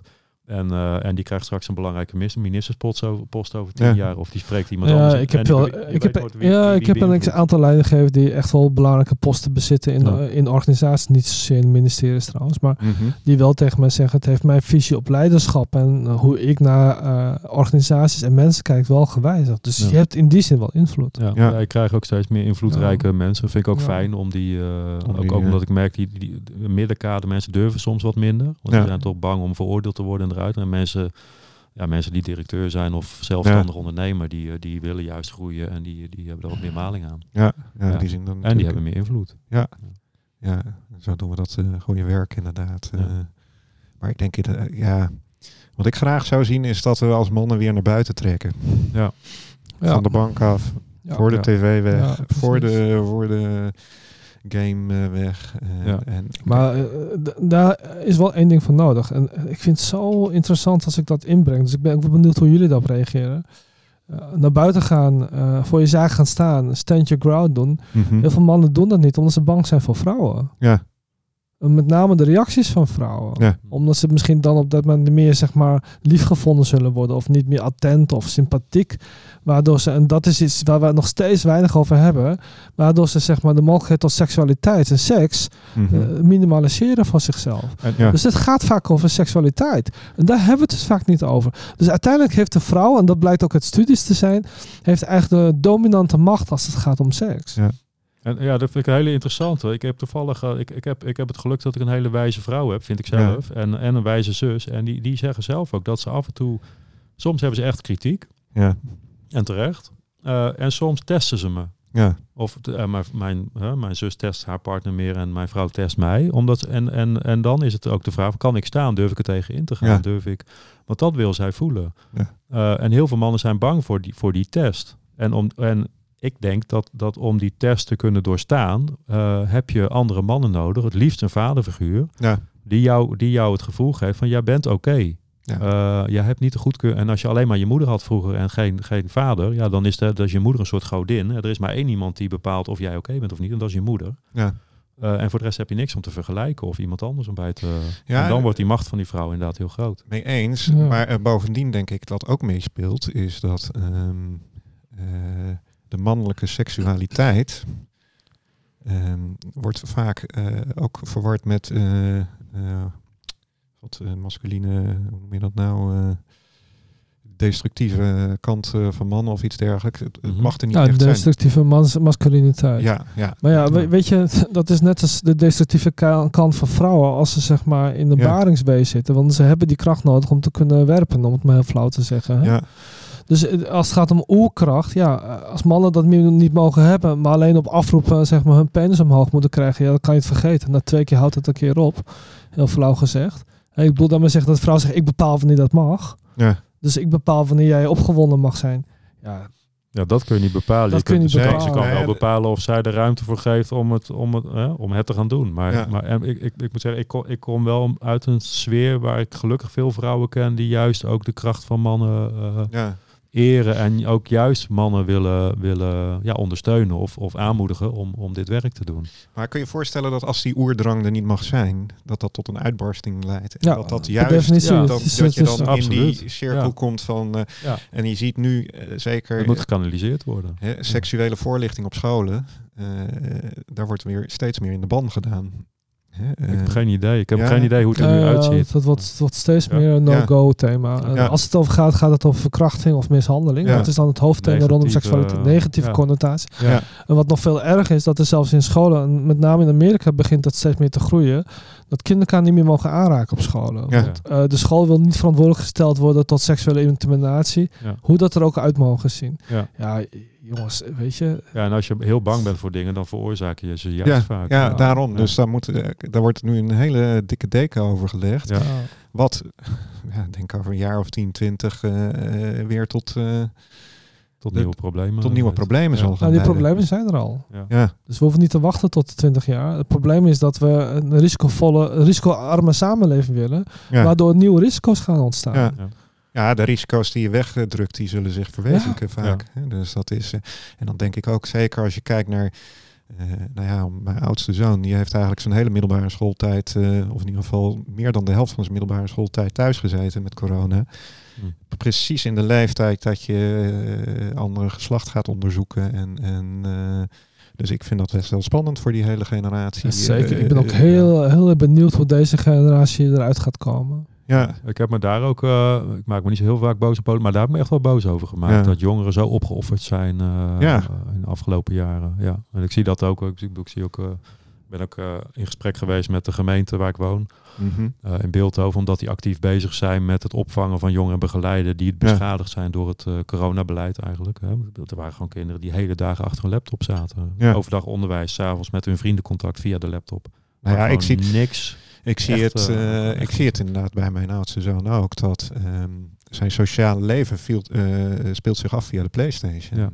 En, eh, en die krijgt straks een belangrijke ministerspost over, post over tien Ja. jaar. Of die spreekt iemand Ja, anders. ik heb, wel, ik heb, wie- ja, wie ik heb een aantal leidinggevers die echt wel belangrijke posten bezitten in, Ja. de- in organisaties. Niet zozeer in ministeries trouwens, maar Mhm. die wel tegen mij zeggen: het heeft mijn visie op leiderschap en eh, hoe ik naar eh, organisaties en mensen kijk wel gewijzigd. Dus Ja. je hebt in die zin wel invloed. Ja, Ja. ja. ik krijg ook steeds meer invloedrijke mensen. Vind ik ook Ja. fijn om die, eh, Om ook, die, ook omdat ik merk die, die, die middenkade mensen durven soms wat minder. Want Ja. ze zijn toch bang om veroordeeld te worden en En mensen, ja, mensen die directeur zijn of zelfstandig ondernemer, die, eh, die willen juist groeien en die, die hebben er wat meer maling aan. ja, ja, Ja. die zien dan En die hebben meer invloed. Ja, zo doen we dat uh, goede werk inderdaad. Ja. Uh, maar ik denk, uh, ja, wat ik graag zou zien is dat we als mannen weer naar buiten trekken. Ja. Ja. Van de bank af, Ja. voor de Ja. tv weg, Ja, voor, de, voor de game uh, weg. Ja. en, Maar uh, daar is wel één ding van nodig. En ik vind het zo interessant als ik dat inbreng. Dus ik ben ook wel benieuwd hoe jullie daarop reageren. Uh, naar buiten gaan, uh, voor je zaak gaan staan, stand your ground doen. mm-hmm. Heel veel mannen doen dat niet omdat ze bang zijn voor vrouwen. Ja. Met name de reacties van vrouwen. Ja. Omdat ze misschien dan op dat moment meer zeg maar liefgevonden zullen worden. Of niet meer attent of sympathiek. Waardoor ze, en dat is iets waar we nog steeds weinig over hebben. Waardoor ze zeg maar de mogelijkheid tot seksualiteit en seks mm-hmm. uh, minimaliseren van zichzelf. En, ja. Dus het gaat vaak over seksualiteit. En daar hebben we het dus vaak niet over. Dus uiteindelijk heeft de vrouw, en dat blijkt ook uit studies te zijn, heeft eigenlijk de dominante macht als het gaat om seks. Ja. En ja, dat vind ik een hele interessante. Ik heb toevallig, uh, ik, ik, heb, ik heb het geluk dat ik een hele wijze vrouw heb, vind ik zelf. Ja. En, en een wijze zus. En die, die zeggen zelf ook dat ze af en toe, soms hebben ze echt kritiek. Ja. En terecht. Uh, en soms testen ze me. Ja. Of uh, mijn, mijn, uh, mijn zus test haar partner meer en mijn vrouw test mij. Omdat, en, en, en dan is het ook de vraag, kan ik staan? Durf ik er tegen in te gaan? Ja. Durf ik? Want dat wil zij voelen. Ja. Uh, en heel veel mannen zijn bang voor die, voor die test. En, om, en ik denk dat, dat om die test te kunnen doorstaan, uh, heb je andere mannen nodig. Het liefst een vaderfiguur. Ja. Die, jou, die jou het gevoel geeft van, jij bent oké. Okay. Ja. Uh, jij hebt niet de goedkeur. En als je alleen maar je moeder had vroeger en geen, geen vader, ja, dan is, de, is je moeder een soort godin. Er is maar één iemand die bepaalt of jij oké okay bent of niet, en dat is je moeder. Ja. Uh, en voor de rest heb je niks om te vergelijken of iemand anders om bij te. Ja, en dan wordt die macht van die vrouw inderdaad heel groot. Mee eens. Ja. Maar uh, bovendien denk ik dat ook meespeelt, is dat um, uh, de mannelijke seksualiteit um, wordt vaak uh, ook verward met uh, wat masculine, hoe noem je dat nou? destructieve kant van mannen of iets dergelijks. Het, het mag er niet ja, echt destructieve mans masculiniteit. Ja, ja. Maar ja, we, weet je, dat is net als de destructieve kant van vrouwen als ze zeg maar in de ja. zitten. Want ze hebben die kracht nodig om te kunnen werpen, om het maar heel flauw te zeggen. Hè? Ja. Dus als het gaat om oerkracht, ja, als mannen dat meer niet mogen hebben, maar alleen op afroepen zeg maar hun penis omhoog moeten krijgen, ja, dan kan je het vergeten. Na twee keer houdt het een keer op. Heel flauw gezegd. Hey, ik bedoel daarmee zeggen dat de vrouw zegt, ik bepaal wanneer dat mag. Ja. Dus ik bepaal wanneer jij opgewonden mag zijn. Ja, ja, dat kun je niet bepalen. Dat je kun je kunt, niet ze bepalen. Kan, ze kan wel bepalen of zij er ruimte voor geeft om het, om het, hè, om het te gaan doen. Maar, Ja. maar en ik, ik, ik moet zeggen, ik kom, ik kom wel uit een sfeer waar ik gelukkig veel vrouwen ken die juist ook de kracht van mannen uh, Ja. Eren en ook juist mannen willen, willen ja, ondersteunen of, of aanmoedigen om, om dit werk te doen. Maar kun je je voorstellen dat als die oerdrang er niet mag zijn, dat dat tot een uitbarsting leidt? En Ja, dat dat juist definitie. ja, dat, is- dat je is- dan in Absoluut. die cirkel Ja. komt van... eh, Ja. en je ziet nu eh, zeker Het moet gekanaliseerd worden. hè, seksuele voorlichting op scholen. eh, daar wordt weer steeds meer in de ban gedaan. Ik eh, heb geen idee. Ik heb ja. geen idee hoe het er nu Ja, ja, uitziet. Dat wordt, wordt steeds Ja. meer een no-go thema. En Ja. Als het over gaat, gaat het over verkrachting of mishandeling. Ja. Dat is dan het hoofdthema rondom Negatieve, seksualiteit. Negatieve ja. connotatie. Ja. En wat nog veel erger is, dat er zelfs in scholen, en met name in Amerika begint dat steeds meer te groeien, dat kinderen elkaar niet meer mogen aanraken op scholen. Ja. Want eh, de school wil niet verantwoordelijk gesteld worden tot seksuele intimidatie, Ja. hoe dat er ook uit mogen zien. Ja. Ja, jongens, weet je, ja, en als je heel bang bent voor dingen, dan veroorzaak je ze juist ja, vaak. ja, Ja. daarom. Ja. Dus daar, moet, eh, daar wordt nu een hele dikke deken over gelegd. Ja. Wat, ja, ik denk over een jaar of 10, 20 eh, eh, weer tot, eh, Tot nieuwe problemen. tot nieuwe problemen Ja. zal gaan nou, die leiden. problemen zijn er al. Ja. Ja, Dus we hoeven niet te wachten tot de 20 jaar. Het probleem is dat we een risicovolle, een risicoarme samenleving willen, ja. waardoor nieuwe risico's gaan ontstaan. Ja. Ja. Ja, de risico's die je wegdrukt, die zullen zich verwezenlijken vaak. hè. Dus dat is. eh, en dan denk ik ook zeker als je kijkt naar. eh, nou ja, mijn oudste zoon, die heeft eigenlijk zijn hele middelbare schooltijd, eh, of in ieder geval meer dan de helft van zijn middelbare schooltijd thuis gezeten met corona. Hm. Precies in de leeftijd dat je eh, andere geslacht gaat onderzoeken. En, en, eh, dus ik vind dat best wel spannend voor die hele generatie. Ja, zeker. Eh, Ik ben ook heel, heel benieuwd hoe deze generatie eruit gaat komen. Ja, Ik heb me daar ook, eh, ik maak me niet zo heel vaak boos op, maar daar heb ik me echt wel boos over gemaakt. Ja. Dat jongeren zo opgeofferd zijn eh, Ja. in de afgelopen jaren. Ja. En ik zie dat ook. Ik, zie- ik zie ook, eh, ben ook eh, in gesprek geweest met de gemeente waar ik woon. mhm. eh, in Beeldhoven, omdat die actief bezig zijn met het opvangen van jongeren en begeleiden die het beschadigd zijn door het eh, coronabeleid eigenlijk. Hè. Er waren gewoon kinderen die hele dagen achter een laptop zaten. Ja. Overdag onderwijs, s'avonds met hun vrienden contact via de laptop. nou ja, ik zie, niks. Ik zie, Echt, het, ik zie het inderdaad bij mijn oudste zoon ook. Dat ehm, zijn sociale leven viel, speelt zich af via de Playstation. Ja.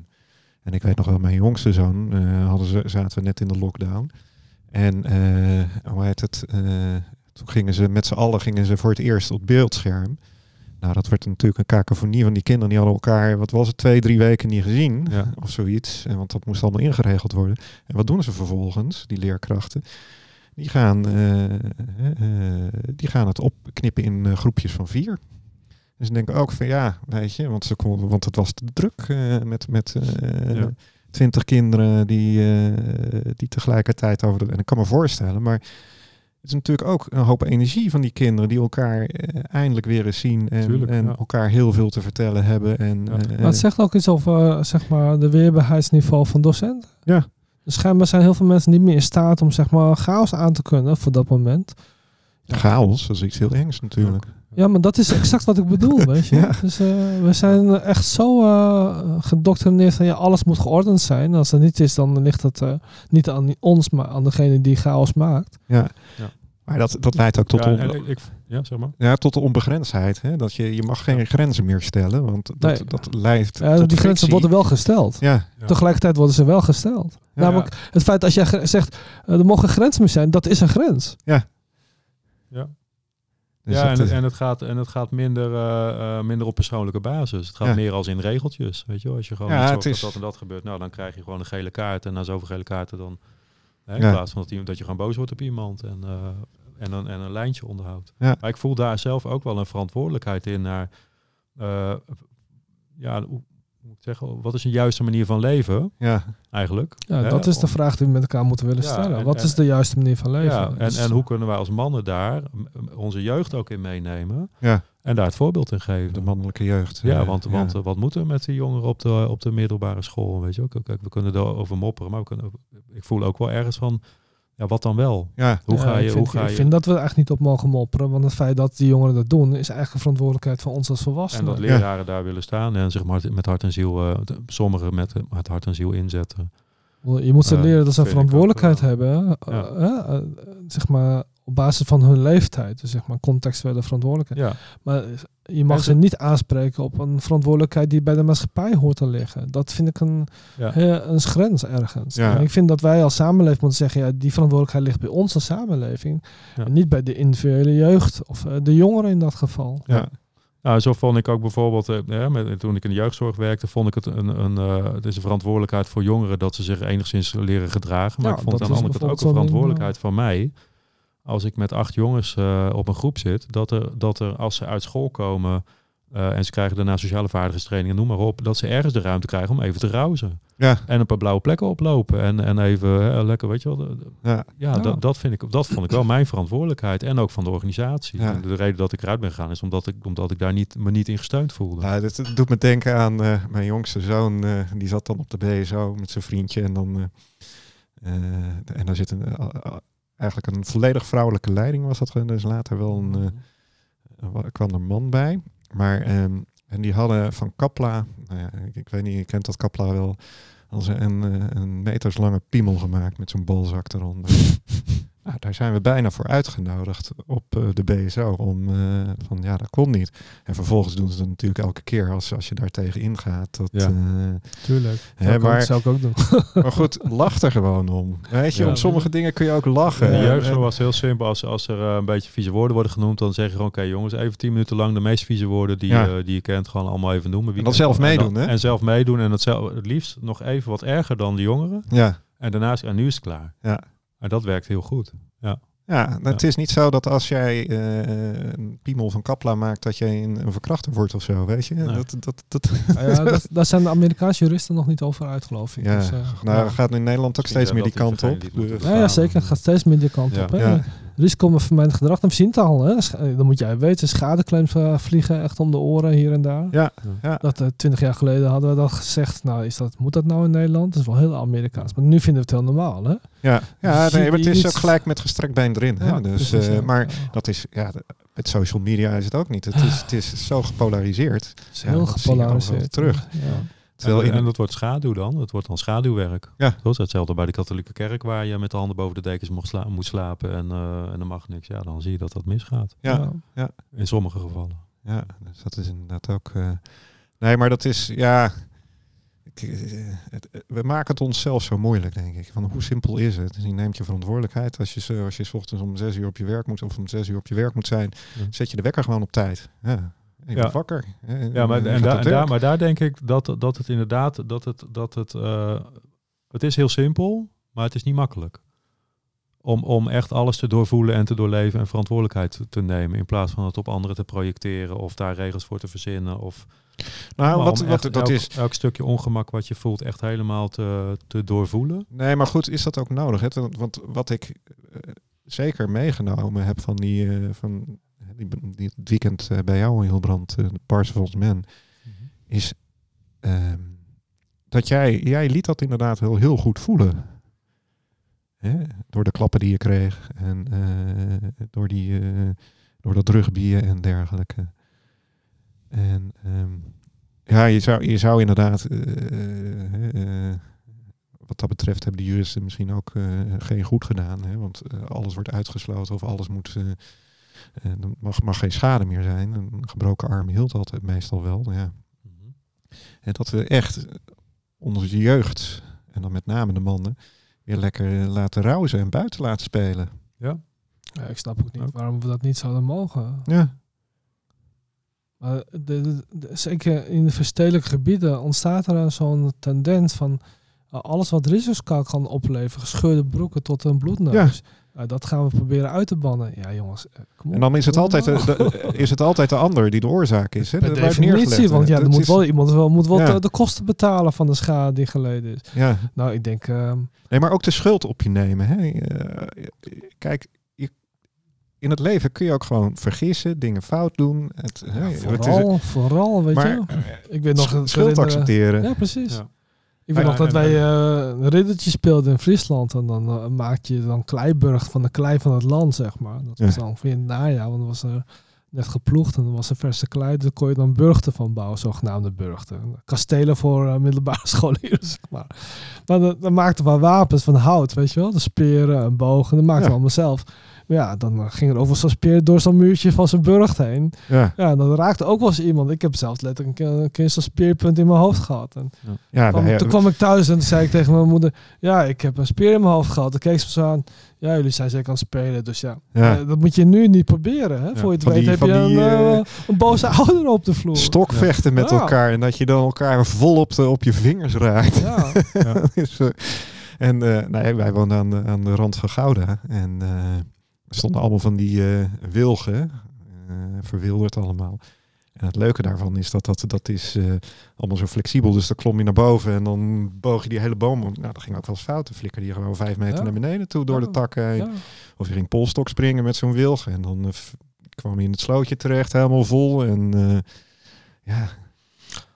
En ik weet nog wel, mijn jongste zoon hadden ze, zaten we net in de lockdown. En eh, hoe heet het? eh, toen gingen ze met z'n allen gingen ze voor het eerst op beeldscherm. Nou, dat werd natuurlijk een kakofonie van die kinderen. Die hadden elkaar, wat was het, twee, drie weken niet gezien. Ja. Of zoiets. En want dat moest allemaal ingeregeld worden. En wat doen ze vervolgens, die leerkrachten? Die gaan, eh, die gaan het opknippen in groepjes van vier. Dus ik denk ook van ja, weet je, want, ze kon, want het was te druk met, met Ja. Twintig kinderen die, eh, die tegelijkertijd over de. En ik kan me voorstellen, maar het is natuurlijk ook een hoop energie van die kinderen die elkaar eh, eindelijk weer eens zien en, Tuurlijk, en ja. elkaar heel veel te vertellen hebben. En, Ja. eh, Maar het zegt ook iets over zeg maar, de weerbaarheidsniveau van docenten. Ja. Dus schijnbaar zijn heel veel mensen niet meer in staat om zeg maar, chaos aan te kunnen voor dat moment. Chaos, dat is iets heel engs natuurlijk. Ja, maar dat is exact wat ik bedoel, weet je. Ja. Dus eh, we zijn echt zo eh gedoctrineerd van ja, alles moet geordend zijn. Als dat niet is, dan ligt het eh, niet aan ons, maar aan degene die chaos maakt. Ja. Ja. Maar dat, dat leidt ook tot, ja, on- ik, ja, zeg maar. ja, tot de onbegrensdheid. Hè? Dat je, je mag geen grenzen meer stellen, want dat, Nee. dat leidt Ja, tot die grenzen worden wel gesteld. Ja, Ja. Tegelijkertijd worden ze wel gesteld. Ja. Namelijk het feit als jij zegt, er mogen grenzen meer zijn, dat is een grens. Dus ja, dat en, en het gaat, en het gaat minder, eh, eh, minder op persoonlijke basis. Het gaat Ja. meer als in regeltjes. Weet je? Als je gewoon Ja, zorgt is- dat dat en dat gebeurt, nou, dan krijg je gewoon een gele kaart. En na zoveel gele kaarten dan... Hè, in Ja. plaats van dat, iemand- dat je gewoon boos wordt op iemand en, eh, en, een, en een lijntje onderhoudt. Ja. Maar ik voel daar zelf ook wel een verantwoordelijkheid in naar... eh, ja, moet ik zeggen? Wat is een juiste manier van leven ja, eigenlijk? Ja, Hè? dat is de vraag die we met elkaar moeten willen Ja, stellen. en- Wat en- is de juiste manier van leven? Ja, en, Dus- en hoe kunnen wij als mannen daar onze jeugd ook in meenemen ja, en daar het voorbeeld in geven? de mannelijke jeugd. Ja, want, ja. want wat moeten we met die jongeren op de, op de middelbare school? Weet je ook? Kijk, we kunnen erover mopperen, maar we kunnen, ook- ik voel ook wel ergens van, ja, wat dan wel? ja, Hoe ga je? ik vind, hoe ga ik je? vind dat we er echt niet op mogen mopperen. Want het feit dat die jongeren dat doen, is eigenlijk een verantwoordelijkheid van ons als en volwassenen. dat leraren daar willen staan en zich maar met hart en ziel, eh, sommigen met, eh, met hart en ziel inzetten. Je moet ze Eh, leren dat ze een ik verantwoordelijkheid hebben. Ja. zeg maar op basis van hun leeftijd. Dus zeg maar contextuele verantwoordelijkheid. Ja, Maar je mag ze niet aanspreken op een verantwoordelijkheid die bij de maatschappij hoort te liggen. Dat vind ik een, ja. eh, een grens ergens. Ja. En ik vind dat wij als samenleving moeten zeggen, ja, die verantwoordelijkheid ligt bij ons als samenleving. Ja. En niet bij de individuele jeugd of eh, de jongeren in dat geval. ja, Nou, zo vond ik ook bijvoorbeeld, eh, met, toen ik in de jeugdzorg werkte, vond ik het een, een eh, het is een verantwoordelijkheid voor jongeren dat ze zich enigszins leren gedragen. Maar Ja, ik vond dat aan de andere kant ook een verantwoordelijkheid van mij, als ik met acht jongens eh, op een groep zit, dat er, dat er als ze uit school komen, eh, en ze krijgen daarna sociale vaardigheidstraining en noem maar op, dat ze ergens de ruimte krijgen om even te rousen. Ja, En een paar blauwe plekken oplopen en, en even eh, lekker, weet je wel. ja. Ja, Ja. Dat, dat, vind ik, dat vond ik wel mijn verantwoordelijkheid en ook van de organisatie. Ja. En de reden dat ik eruit ben gegaan is omdat ik, omdat ik daar niet, me niet in gesteund voelde. Dit dit doet me denken aan eh, mijn jongste zoon. eh, die zat dan op de BSO met zijn vriendje. En dan, eh, eh, en daar zit een, eigenlijk een volledig vrouwelijke leiding was dat. Dus later wel een, eh, er wa- kwam er een man bij. Maar, ehm, en die hadden van Kapla, nou ja, ik, ik weet niet, je kent dat Kapla wel, als een, eh, een meterslange piemel gemaakt met zo'n balzak eronder. nou, daar zijn we bijna voor uitgenodigd op eh, de BSO om eh, van ja, dat kon niet. En vervolgens doen ze dat natuurlijk elke keer als, als je daar tegen ingaat. Dat, Ja. eh, Tuurlijk. Hè, Zou, ik ook, maar- zou ik ook doen. maar goed, lach er gewoon om. Weet je, Ja. om sommige dingen kun je ook lachen. De Ja, jeugd En- was heel simpel. Als, als er een beetje vieze woorden worden genoemd, dan zeg je gewoon, oké jongens, even tien minuten lang de meest vieze woorden die, Ja. eh, die je kent, gewoon allemaal even noemen. Wie En dan kent- zelf meedoen, dan- hè? En zelf meedoen en het, zelf, het liefst nog even wat erger dan de jongeren. ja. En daarna is, en nu is het klaar. Ja. En dat werkt heel goed. Ja, het is niet zo dat als jij eh, een piemel van Kapla maakt, dat jij een, een verkrachter wordt of zo, weet je? Nee. Dat, dat, dat, Nou ja, dat, daar zijn de Amerikaanse juristen nog niet over uit, geloof ik. ja. Dus, eh, nou, ja. gaat in Nederland ook steeds meer die kant op. Ja, ja, zeker. Het gaat steeds meer die kant Ja. op. Hè? Ja. Risico met vermijnd gedrag, dan zien het al. Hè? Sch- Dan moet jij weten, schadeclaims eh, vliegen echt om de oren hier en daar. Ja, ja. Dat eh, twintig jaar geleden hadden we dat gezegd. Nou, is dat, moet dat nou in Nederland? Dat is wel heel Amerikaans. Maar nu vinden we het heel normaal, hè? Ja, ja Dus nee, je- maar het is ook gelijk met gestrekt been erin. Hè? Ja, Dus, precies, eh, ja. maar dat is, ja, met social media is het ook niet. Het is, het is zo gepolariseerd. Het is heel gepolariseerd. terug. Ja. Terwijl en, in, en dat wordt schaduw dan. Dat wordt dan schaduwwerk. Ja. Dat is hetzelfde bij de katholieke kerk waar je met de handen boven de dekens mocht sla moet slapen en, eh en dan mag niks. Ja, dan zie je dat dat misgaat. ja, In sommige gevallen. Ja, dus dat is inderdaad ook. eh, nee, maar dat is ja. ik, eh, het- we maken het onszelf zo moeilijk, denk ik. Van hoe simpel is het? Dus je neemt je verantwoordelijkheid. Als je, zo- als je 's ochtends om zes uur op je werk moet, of om zes uur op je werk moet zijn, Ja. zet je de wekker gewoon op tijd. Ja. Je Ja. wakker. Ja, maar, je en, daar en maar daar denk ik dat, dat het inderdaad, dat het, dat het, eh, het is heel simpel, maar het is niet makkelijk. Om, om echt alles te doorvoelen en te doorleven en verantwoordelijkheid te, nemen. In plaats van het op anderen te projecteren of daar regels voor te verzinnen. Of nou, wat, wat, dat elk, is. elk stukje ongemak wat je voelt echt helemaal te, te doorvoelen. Nee, maar goed, is dat ook nodig? Hè? Want, wat ik eh, zeker meegenomen heb van die, eh, van die, die het weekend eh, bij jou in Hilbrand, eh, de Parsons Man, is ehm, dat jij, jij liet dat inderdaad heel, heel goed voelen. Hè? Door de klappen die je kreeg en eh, door, die, eh, door dat rugbieren en dergelijke. En ehm, ja, je zou, je zou inderdaad, eh, eh, wat dat betreft, hebben de juristen misschien ook eh, geen goed gedaan. Hè? Want eh, alles wordt uitgesloten of alles moet. Eh, eh, er mag, mag geen schade meer zijn. Een gebroken arm hield altijd meestal wel. Ja. En dat we echt onze jeugd, en dan met name de mannen, weer lekker eh, laten rouwen en buiten laten spelen. Ja, Ja, ik snap ook niet Ook. waarom we dat niet zouden mogen. Ja, Maar de, de- de- zeker in de verstedelijke gebieden ontstaat er zo'n tendens van uh, alles wat risico kan opleveren, gescheurde broeken tot een bloedneus. Uh, dat gaan we proberen uit te bannen. Ja, jongens, uh, kom op. en dan is het, altijd de, normaal. de- is het altijd de ander die de oorzaak is. Hè? Per wordt definitie, want ja, er moet is- wel iemand wel, moet wel Ja. de, de kosten betalen van de schade die geleden is. Ja, Nou, ik denk, ehm, nee, maar ook de schuld op je nemen. Hè? Eh, kijk, je, in het leven kun je ook gewoon vergissen, dingen fout doen. Het, hè, het is- vooral, vooral, weet maar je. Ik weet nog schuld herinneren- accepteren. Ja, precies. Ja. Ik weet nog dat wij eh, een riddertje speelden in Friesland. En dan eh, maak je dan kleiburg van de klei van het land, zeg maar. Dat was dan ongeveer in het najaar, want dan was er net geploegd. En dan was er verse klei. Daar kon je dan burchten van bouwen, zogenaamde burchten. Kastelen voor eh, middelbare scholieren, zeg maar. Maar dan, dan maakten we wapens van hout, weet je wel. De speren en bogen, dat maakten Ja. we allemaal zelf. Ja, dan eh, ging er over zo'n speer door zo'n muurtje van zijn burcht heen. Ja, Ja, dan raakte ook wel eens iemand. Ik heb zelfs letterlijk een keer- een keer zo'n speerpunt in mijn hoofd gehad. En ja, kwam- nou ja, toen kwam ik thuis en zei ik tegen mijn moeder... Ja, ik heb een speer in mijn hoofd gehad. Dan keek ze me zo aan. Ja, jullie zijn zeker aan het spelen. Dus ja, ja. eh, dat moet je nu niet proberen. Hè? Voor je het van weet die- heb je een, die, eh, eh, een boze ouder op de vloer. stokvechten met Ja. elkaar en dat je dan elkaar vol op, de, op je vingers raakt. Ja, Dat is, eh, en eh, nee, wij woonden aan de, aan de rand van Gouda en eh, stonden allemaal van die eh, wilgen, eh, verwilderd allemaal. En het leuke daarvan is dat dat, dat is eh, allemaal zo flexibel. Dus dan klom je naar boven en dan boog je die hele boom. om. Nou, dat ging ook wel eens fout. Dan flikkerde je gewoon vijf meter Ja. naar beneden toe door de takken. Ja. Of je ging polstok springen met zo'n wilg. En dan kwam je in het slootje terecht, helemaal vol. En eh, ja,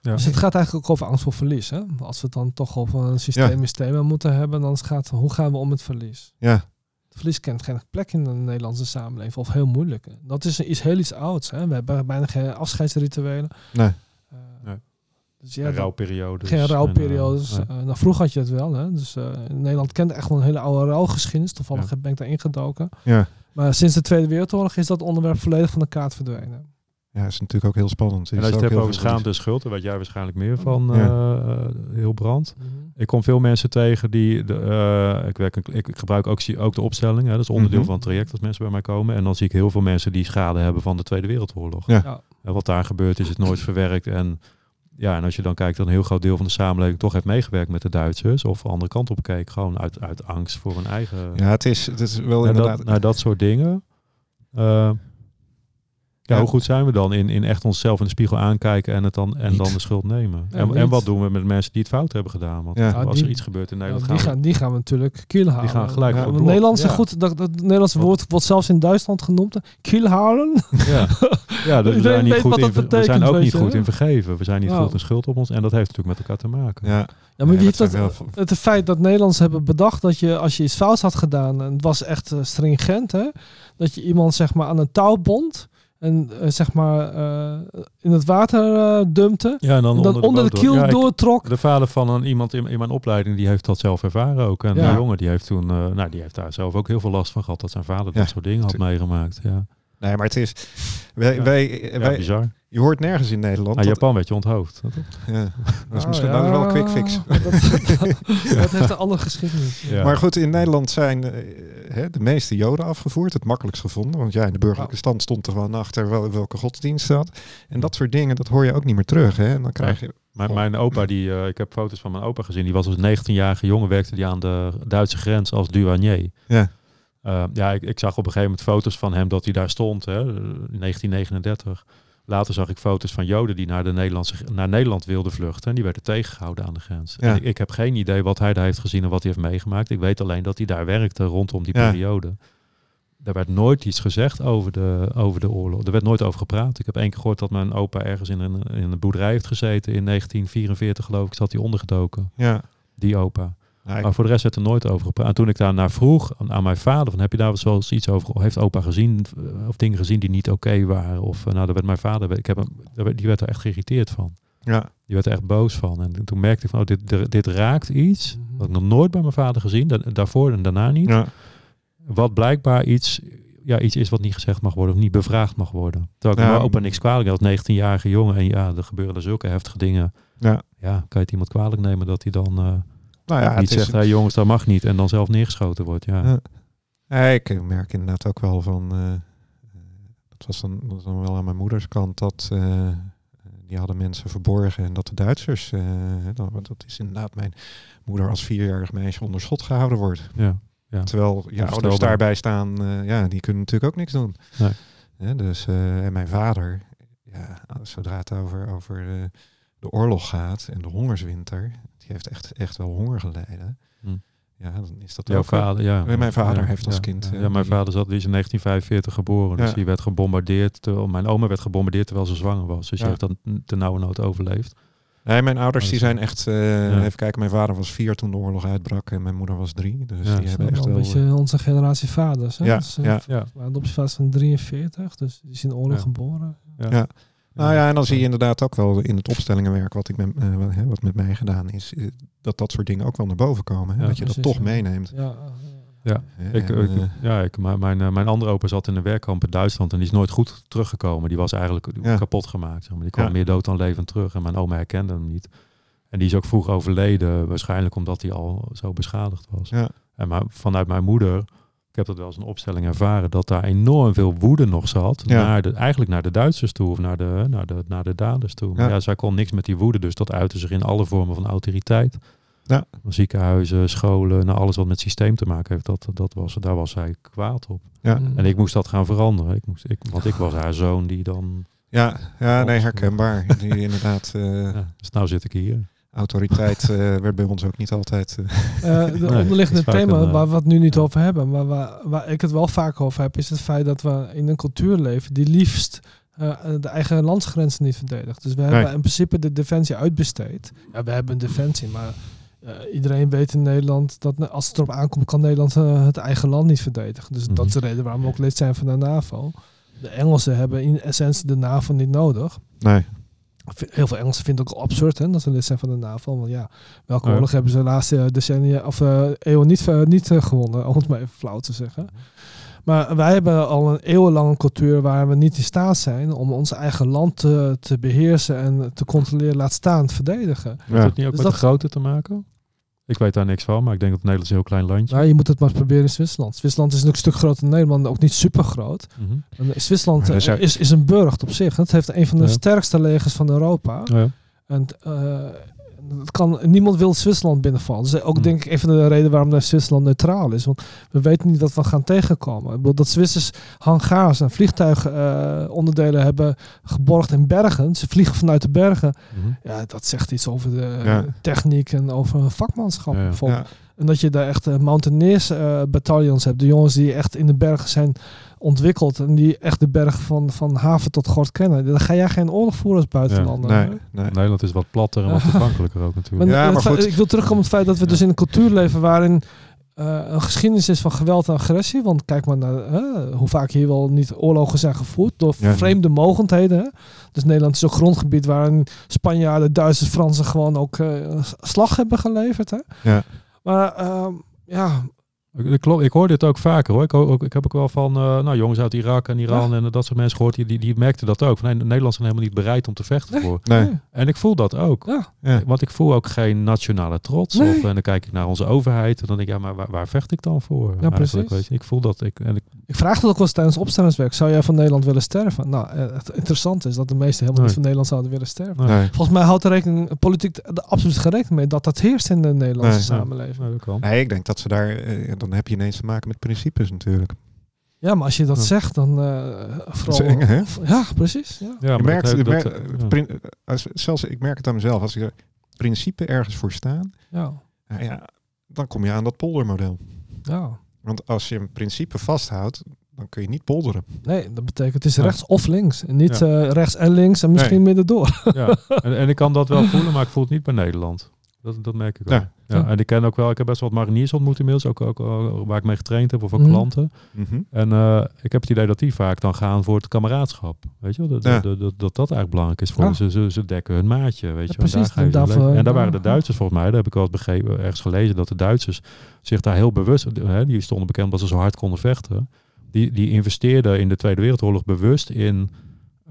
Ja. Dus het gaat eigenlijk ook over angst voor verlies. Hè? Als we het dan toch over een thema moeten hebben, dan gaat het hoe gaan we om met verlies? ja, Het verlies kent geen plek in de Nederlandse samenleving, of heel moeilijk. Dat is iets heel iets ouds. Hè? We hebben bijna geen afscheidsrituelen. nee. Eh, Nee. Dus ja, Geen rouwperiodes. geen en, eh, rouwperiodes. nee. Eh, nou, vroeger had je het wel. Hè? Dus eh, Nederland kent echt wel een hele oude rouwgeschiedenis. Toevallig Ja. ben ik daar ingedoken. ja. Maar sinds de Tweede Wereldoorlog is dat onderwerp volledig van de kaart verdwenen. Ja, is natuurlijk ook heel spannend. En is als je het ook hebt heel over schaamte en schuld, daar weet jij waarschijnlijk meer van, Ja. eh, heel brand. Ik kom veel mensen tegen die, de, eh, ik, werk, ik, ik gebruik ook, zie- ook de opstelling, hè, dat is onderdeel Mhm. van het traject als mensen bij mij komen. En dan zie ik heel veel mensen die schade hebben van de Tweede Wereldoorlog. Ja. Ja. En wat daar gebeurt is het nooit verwerkt. En ja, en als je dan kijkt dat een heel groot deel van de samenleving toch heeft meegewerkt met de Duitsers, of de andere kant op keek, gewoon uit, uit angst voor hun eigen... Ja, het is, het is wel En inderdaad... dat, nou, dat soort dingen. Eh, ja, hoe goed zijn we dan in, in echt onszelf in de spiegel aankijken en, het dan, en Niet. dan de schuld nemen? Ja, en, en wat doen we met mensen die het fout hebben gedaan? Want Ja. als die- er iets gebeurt in Nederland, die, gaan we- gaan, die gaan we natuurlijk kiel halen. gaan gelijk Ja, voor het. Nederlandse Ja. goed, dat, dat Nederlandse Wat- woord wordt zelfs in Duitsland genoemd. Kiel halen. Ja, ja dus we zijn, niet goed in, dat we zijn ook niet goed in vergeven. We zijn niet Ja. goed in schuld op ons. En dat heeft natuurlijk met elkaar te maken. ja, Ja, maar wie heeft dat dat, het feit dat Nederlanders hebben bedacht dat je als je iets fouts had gedaan, en het was echt eh, stringent, hè, dat je iemand zeg maar aan een touw bond en eh, zeg maar eh, in het water eh, dumpte, Ja, en dan, en dan onder de, kiel Ja, doortrok. De vader van een, iemand in, in mijn opleiding, die heeft dat zelf ervaren ook. En Ja. die jongen, die heeft toen, eh, nou, die heeft daar zelf ook heel veel last van gehad dat zijn vader Ja, dat soort dingen had meegemaakt. Ja, Nee, maar het is... Wij, Ja. wij, ja wij, bizar. Je hoort nergens in Nederland... Nou, dat- Japan werd je onthoofd. ja, dat is Ah, misschien ja, dat is wel een quick fix. Dat, dat, dat heeft een andere geschiedenis. Ja. Maar goed, in Nederland zijn eh, hè, de meeste Joden afgevoerd. Het makkelijkst gevonden. Want ja, in de burgerlijke stand stond er gewoon achter wel, welke godsdienst dat. En dat soort dingen, dat hoor je ook niet meer terug. Hè? En dan krijg je... Mijn, mijn opa, die, eh, ik heb foto's van mijn opa gezien, die was als 19-jarige jongen, werkte die aan de Duitse grens als douanier. Ja, Eh, ja, ik, ik zag op een gegeven moment foto's van hem dat hij daar stond, hè, eh, 1939. Later zag ik foto's van Joden die naar, de Nederlandse, naar Nederland wilden vluchten. En die werden tegengehouden aan de grens. Ja. En ik, ik heb geen idee wat hij daar heeft gezien en wat hij heeft meegemaakt. Ik weet alleen dat hij daar werkte rondom die Ja. periode. Er werd nooit iets gezegd over de, over de oorlog. Er werd nooit over gepraat. Ik heb één keer gehoord dat mijn opa ergens in een, in een boerderij heeft gezeten. In 1944 geloof ik, zat hij ondergedoken. ja. Die opa. Maar voor de rest werd er nooit over gepraat. En toen ik daarnaar vroeg aan, aan mijn vader, van heb je daar wel eens iets over, heeft opa gezien, eh, of dingen gezien die niet oké waren? Of eh, nou, daar werd mijn vader, ik heb hem, die werd er echt geïrriteerd van. ja. Die werd er echt boos van. En toen merkte ik van, oh, dit, dit, raakt iets, Mhm. wat ik nog nooit bij mijn vader gezien, da- daarvoor en daarna niet. ja. Wat blijkbaar iets, ja, iets is wat niet gezegd mag worden of niet bevraagd mag worden. Terwijl ik Ja. mijn opa niks kwalijk had als 19-jarige jongen. En ja, er gebeuren er zulke heftige dingen. Ja. Ja, kan je het iemand kwalijk nemen dat hij dan eh, Nou ja, niet het is, zegt, hey, jongens, dat mag niet. En dan zelf neergeschoten wordt. Ja. Ik merk inderdaad ook wel van. eh, dat, was dan, dat was dan wel aan mijn moeders kant dat. eh, die hadden mensen verborgen en dat de Duitsers. dat, dat is inderdaad mijn moeder als vierjarig meisje onder schot gehouden wordt. Ja. Ja. Terwijl je ouders daarbij staan, ja, die kunnen natuurlijk ook niks doen. Nee. Dus, en mijn vader, ja, zodra het over, over de oorlog gaat en de hongerswinter, die heeft echt, echt wel honger geleden. Hm. Ja, dan is dat Jouw ook... wel- vader, ja. Ja, mijn vader Ja, heeft als ja, kind, Ja, eh, ja, mijn die- vader zat, die is in 1945 geboren. Dus die werd gebombardeerd. Terwijl, mijn oma werd gebombardeerd terwijl ze zwanger was. Dus Ja. die heeft dan ten nauwe nood overleefd. Nee, mijn ouders die zijn echt... eh, Ja. Even kijken, mijn vader was vier toen de oorlog uitbrak en mijn moeder was drie. Dus Ja, die hebben echt wel een wel... beetje onze generatie vaders. Hè? Ja, Dus, eh, ja. Ja. Mijn adoptievader is van 43, dus die is in de oorlog Ja. geboren. Ja. Nou ja, en dan zie je inderdaad ook wel in het opstellingenwerk wat, ik met, eh, wat, hè, wat met mij gedaan is, eh, dat dat soort dingen ook wel naar boven komen. Hè? Ja, dat je dat toch ja. meeneemt. Ja, Ja. Ik, eh, ja, ik, mijn, mijn andere opa zat in een werkkamp in Duitsland en die is nooit goed teruggekomen. Die was eigenlijk Ja. kapot gemaakt. Zeg maar. Die kwam Ja. meer dood dan levend terug en mijn oma herkende hem niet. En die is ook vroeg overleden, waarschijnlijk omdat hij al zo beschadigd was. ja, En maar vanuit mijn moeder, ik heb dat wel eens een opstelling ervaren, dat daar enorm veel woede nog zat. Ja. Naar de, eigenlijk naar de Duitsers toe of naar de, naar de, naar de daders toe. Maar Ja. ja, zij kon niks met die woede, dus dat uitte zich in alle vormen van autoriteit. Ja. Ziekenhuizen, scholen, nou, alles wat met systeem te maken heeft, dat, dat was, daar was zij kwaad op. ja. En ik moest dat gaan veranderen. Ik moest, ik, want ik was haar zoon die dan Ja, ja nee, herkenbaar. Die inderdaad, eh, Ja, dus nou zit ik hier. Autoriteit eh, werd bij ons ook niet altijd. eh, Eh, de Nee, het onderliggende is vaak thema een, eh, waar we het nu niet ja. over hebben, maar waar, waar ik het wel vaak over heb, is het feit dat we in een cultuur leven die liefst eh, de eigen landsgrenzen niet verdedigt. Dus we hebben Nee. in principe de defensie uitbesteed. Ja, we hebben een defensie, maar eh, iedereen weet in Nederland dat als het erop aankomt, kan Nederland eh, het eigen land niet verdedigen. Dus dat is de reden waarom we ook lid zijn van de NAVO. De Engelsen hebben in essentie de NAVO niet nodig. nee. Heel veel Engelsen vinden het ook absurd hè, dat ze lid zijn van de NAVO. Want ja, welke Ja. oorlog hebben ze de laatste decennia of eh eeuwen niet, eh, niet eh, gewonnen, om het maar even flauw te zeggen. Maar wij hebben al een eeuwenlange cultuur waar we niet in staat zijn om ons eigen land te, te beheersen en te controleren, laat staan, te verdedigen. Heeft Ja. het niet ook Dus met dat- de grootte te maken? Ik weet daar niks van, maar ik denk dat Nederland is een heel klein landje. Nou, je moet het maar proberen in Zwitserland. Zwitserland is natuurlijk een stuk groter dan Nederland, ook niet super groot. Mhm. En Zwitserland Maar er eh, is, is een burcht op zich. Het heeft een van de Ja. sterkste legers van Europa. Ja. En eh, het kan, niemand wil Zwitserland binnenvallen. Dat is ook Hmm. denk ik een van de redenen waarom Zwitserland neutraal is. Want we weten niet wat we gaan tegenkomen. Ik bedoel, dat Zwitsers hangaars en vliegtuigonderdelen hebben geborgd in bergen. Ze vliegen vanuit de bergen. Mhm. Ja, dat zegt iets over de Ja. techniek en over vakmanschap. Ja, ja. En dat je daar echt uh, mountaineers eh bataljons hebt. De jongens die echt in de bergen zijn ontwikkeld. En die echt de berg van, van haven tot gort kennen. Dan ga jij geen oorlog voeren als buitenlander. nee. Nederland is wat platter en wat toegankelijker ook natuurlijk. Maar Ja, het maar feit- goed. Ik wil terugkomen op het feit dat we Ja. dus in een cultuur leven waarin eh, een geschiedenis is van geweld en agressie. Want kijk maar naar eh, hoe vaak hier wel niet oorlogen zijn gevoerd door Ja. vreemde mogendheden. hè. Dus Nederland is ook grondgebied waarin Spanjaarden, Duitsers, Fransen gewoon ook eh, slag hebben geleverd. Hè. Ja. Maar ehm, ja, Ik, ik, hoor dit ook vaker hoor. Ik, ook, ik heb ook wel van eh, nou, jongens uit Irak en Iran en dat soort mensen gehoord. Die, die, die merkten dat ook. Van, nee, Nederlanders zijn helemaal niet bereid om te vechten Nee. voor. Nee. En ik voel dat ook. ja. Ja. Want ik voel ook geen nationale trots. Nee. Of, en dan kijk ik naar onze overheid. En dan denk ik, ja, maar waar, waar vecht ik dan voor? Eigenlijk, precies. Weet je? Ik voel dat. Ik, en ik, Ik vraag dat ook wel eens tijdens opstellingswerk. Zou jij van Nederland willen sterven? Nou, eh, het interessante is dat de meesten helemaal Nee. niet van Nederland zouden willen sterven. nee. Volgens mij houdt de rekening, politiek er absoluut rekening mee dat dat heerst in de Nederlandse Nee. samenleving. Nee, ik denk dat ze daar, eh, dan heb je ineens te maken met principes natuurlijk. Ja, maar als je dat Ja. zegt, dan uh, vooral... is eng, hè? Ja, precies. Ja. Ja, je merkt, dat merkt- dat, ja. prin- als, zelfs ik merk het aan mezelf, als ik er principe ergens voor staan, Ja. nou ja, dan kom je aan dat poldermodel. ja. Want als je een principe vasthoudt, dan kun je niet polderen. Nee, dat betekent het is Ja. rechts of links. En niet Ja. eh, rechts en links en misschien midden door. Ja, en, en ik kan dat wel voelen, maar ik voel het niet bij Nederland. Dat, dat merk ik wel. Ja. Ja. En ik ken ook wel, ik heb best wel wat mariniers ontmoet inmiddels, ook, ook, ook waar ik mee getraind heb of ook Mhm. klanten. Mhm. En eh, ik heb het idee dat die vaak dan gaan voor het kameraadschap. Weet je wel, dat Ja. dat, dat, dat, dat dat eigenlijk belangrijk is voor Ja. ze, ze. Ze dekken hun maatje, weet je precies. Daar En daarvoor- daar waren de. Duitsers volgens mij, daar heb ik wel eens begrepen, ergens gelezen, dat de Duitsers zich daar heel bewust, hè, die stonden bekend omdat ze zo hard konden vechten, die, die investeerden in de Tweede Wereldoorlog bewust in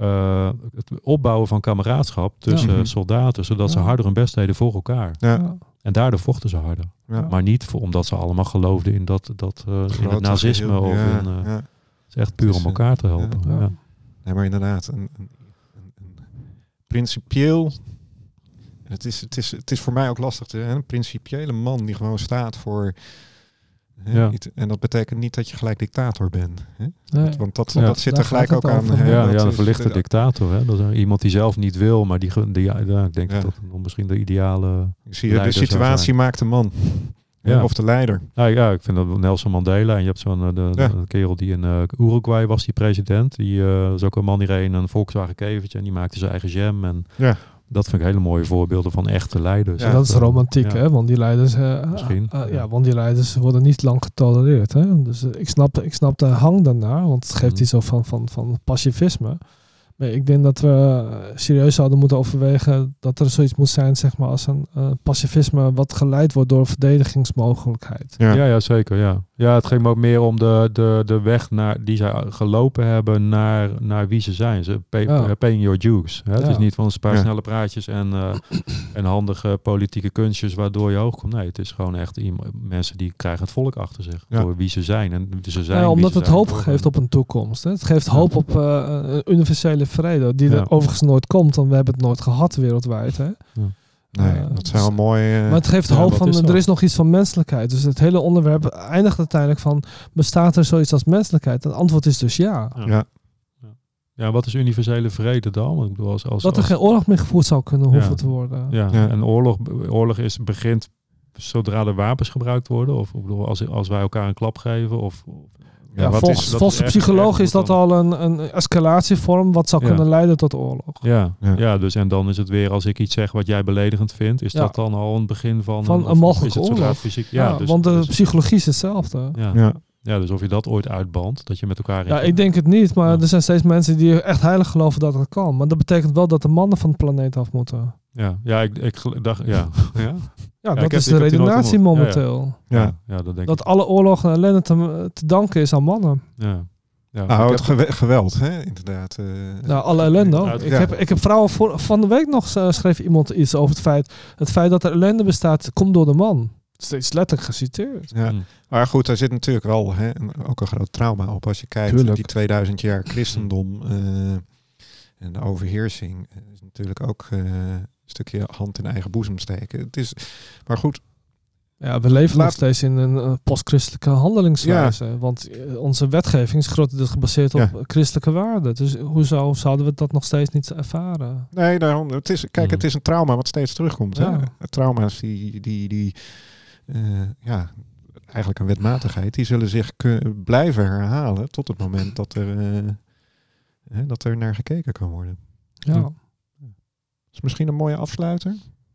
eh, het opbouwen van kameraadschap tussen Ja. Soldaten, zodat ze harder hun best deden voor elkaar. Ja. En daardoor vochten ze harder. Ja. Maar niet voor, omdat ze allemaal geloofden in, dat, dat, eh, in het nazisme of in... eh, ja. het is echt puur om elkaar te ja, helpen. ja. Ja. Nee, maar inderdaad, een, een, een, een principieel. Het is, het, is, het is voor mij ook lastig. Te, hè, een principiële man die gewoon staat voor. Ja. en dat betekent niet dat je gelijk dictator bent. Hè? Nee. Want dat, Ja. dat zit er gelijk ook aan. hè, Ja, ja, een verlichte dictator. Hè? Dat is iemand die zelf niet wil, maar die, die ja, ik denk dat dat misschien de ideale... Zie je, de situatie maakt de man. Ja. Of de leider. Nou ja, ik vind dat Nelson Mandela. En je hebt zo'n eh, de, Ja. de kerel die in eh, Uruguay was, die president. Die eh, dat is ook een man die reed een Volkswagen kevertje en die maakte zijn eigen jam. En Ja. Dat vind ik hele mooie voorbeelden van echte leiders. Ja, dat is Eh, romantiek, ja. hè? Want die leiders, eh, Misschien. eh, ja, want die leiders worden niet lang getolereerd, hè? Dus eh, ik snap, ik snap de hang daarnaar, want het geeft Mhm. iets zo van, van, van pacifisme. Maar ik denk dat we eh, serieus zouden moeten overwegen dat er zoiets moet zijn, zeg maar, als een eh, pacifisme wat geleid wordt door een verdedigingsmogelijkheid. Ja. Ja, ja, zeker. Ja. Ja, het ging me ook meer om de, de, de weg naar, die zij gelopen hebben naar, naar wie ze zijn. Ze pay, Ja. eh, paying your dues. Hè? Het is niet van een paar Ja. snelle praatjes en, eh, en handige politieke kunstjes waardoor je hoog komt. Nee, het is gewoon echt iemand, mensen die krijgen het volk achter zich. Ja. Door wie ze zijn. En ze zijn Ja, wie omdat ze het zijn hoop geeft op een toekomst. Hè? Het geeft hoop op eh, een universele vrede, die Ja. er overigens nooit komt, want we hebben het nooit gehad wereldwijd. Hè? Nee, Eh, dat zou wel mooi. eh, Maar het geeft ja, hoop van, is zo. er is nog iets van menselijkheid. Dus het hele onderwerp eindigt uiteindelijk van, bestaat er zoiets als menselijkheid? En het antwoord is dus ja. Ja. ja. Ja, wat is universele vrede dan? Want Ik bedoel, als, als, Dat er als- geen oorlog meer gevoerd zou kunnen hoeven Ja. te worden. ja, Ja. en oorlog, oorlog is, begint zodra er wapens gebruikt worden. Of ik bedoel, als, als wij elkaar een klap geven. Of- Ja, wat volgens is- volgens de psycholoog is dat al een, een escalatievorm wat zou Ja. kunnen leiden tot oorlog. ja, Ja. ja. dus en dan is het weer als ik iets zeg wat jij beledigend vindt. Is Ja. dat dan al een begin van, Van een mogelijke oorlog. fysiek, Ja, ja, dus, want de dus- psychologie is hetzelfde. ja. Ja. Ja, dus of je dat ooit uitbandt, dat je met elkaar... in- Ja, ik denk het niet, maar Ja. er zijn steeds mensen die echt heilig geloven dat het kan. Maar dat betekent wel dat de mannen van de planeet af moeten. Ja, ja ik, ik dacht... Ja, ja? Ja, dat is de redenatie gehoord. Ja, ja. momenteel. Ja. ja, dat denk Dat ik. alle oorlogen en ellende te, te danken is aan mannen. Ja. Ja, Nou, het heb- geweld, hè, inderdaad. eh. Nou, alle ellende Ik, Ja. heb, ik heb vrouwen voor, van de week nog eh, schreef iemand iets over het feit... Het feit dat er ellende bestaat, komt door de man. Steeds letterlijk geciteerd. ja. Hm. Maar goed, daar zit natuurlijk wel hè, ook een groot trauma op. Als je kijkt, Tuurlijk. die 2000 jaar christendom eh, en de overheersing is natuurlijk ook eh, stukje hand in eigen boezem steken. Het is, maar goed, Ja, we leven nog steeds in een eh, postchristelijke handelingswijze. Want eh, onze wetgeving is grotendeels gebaseerd op Ja. christelijke waarden. Dus hoezo zouden we dat nog steeds niet ervaren? nee, daarom. Het is, kijk, Mhm. het is een trauma wat steeds terugkomt. Ja. Hè? Trauma's die, die, die eh, ja, eigenlijk een wetmatigheid, die zullen zich blijven herhalen tot het moment dat er, hè, dat er naar gekeken kan worden. Ja. Is misschien een mooie afsluiter.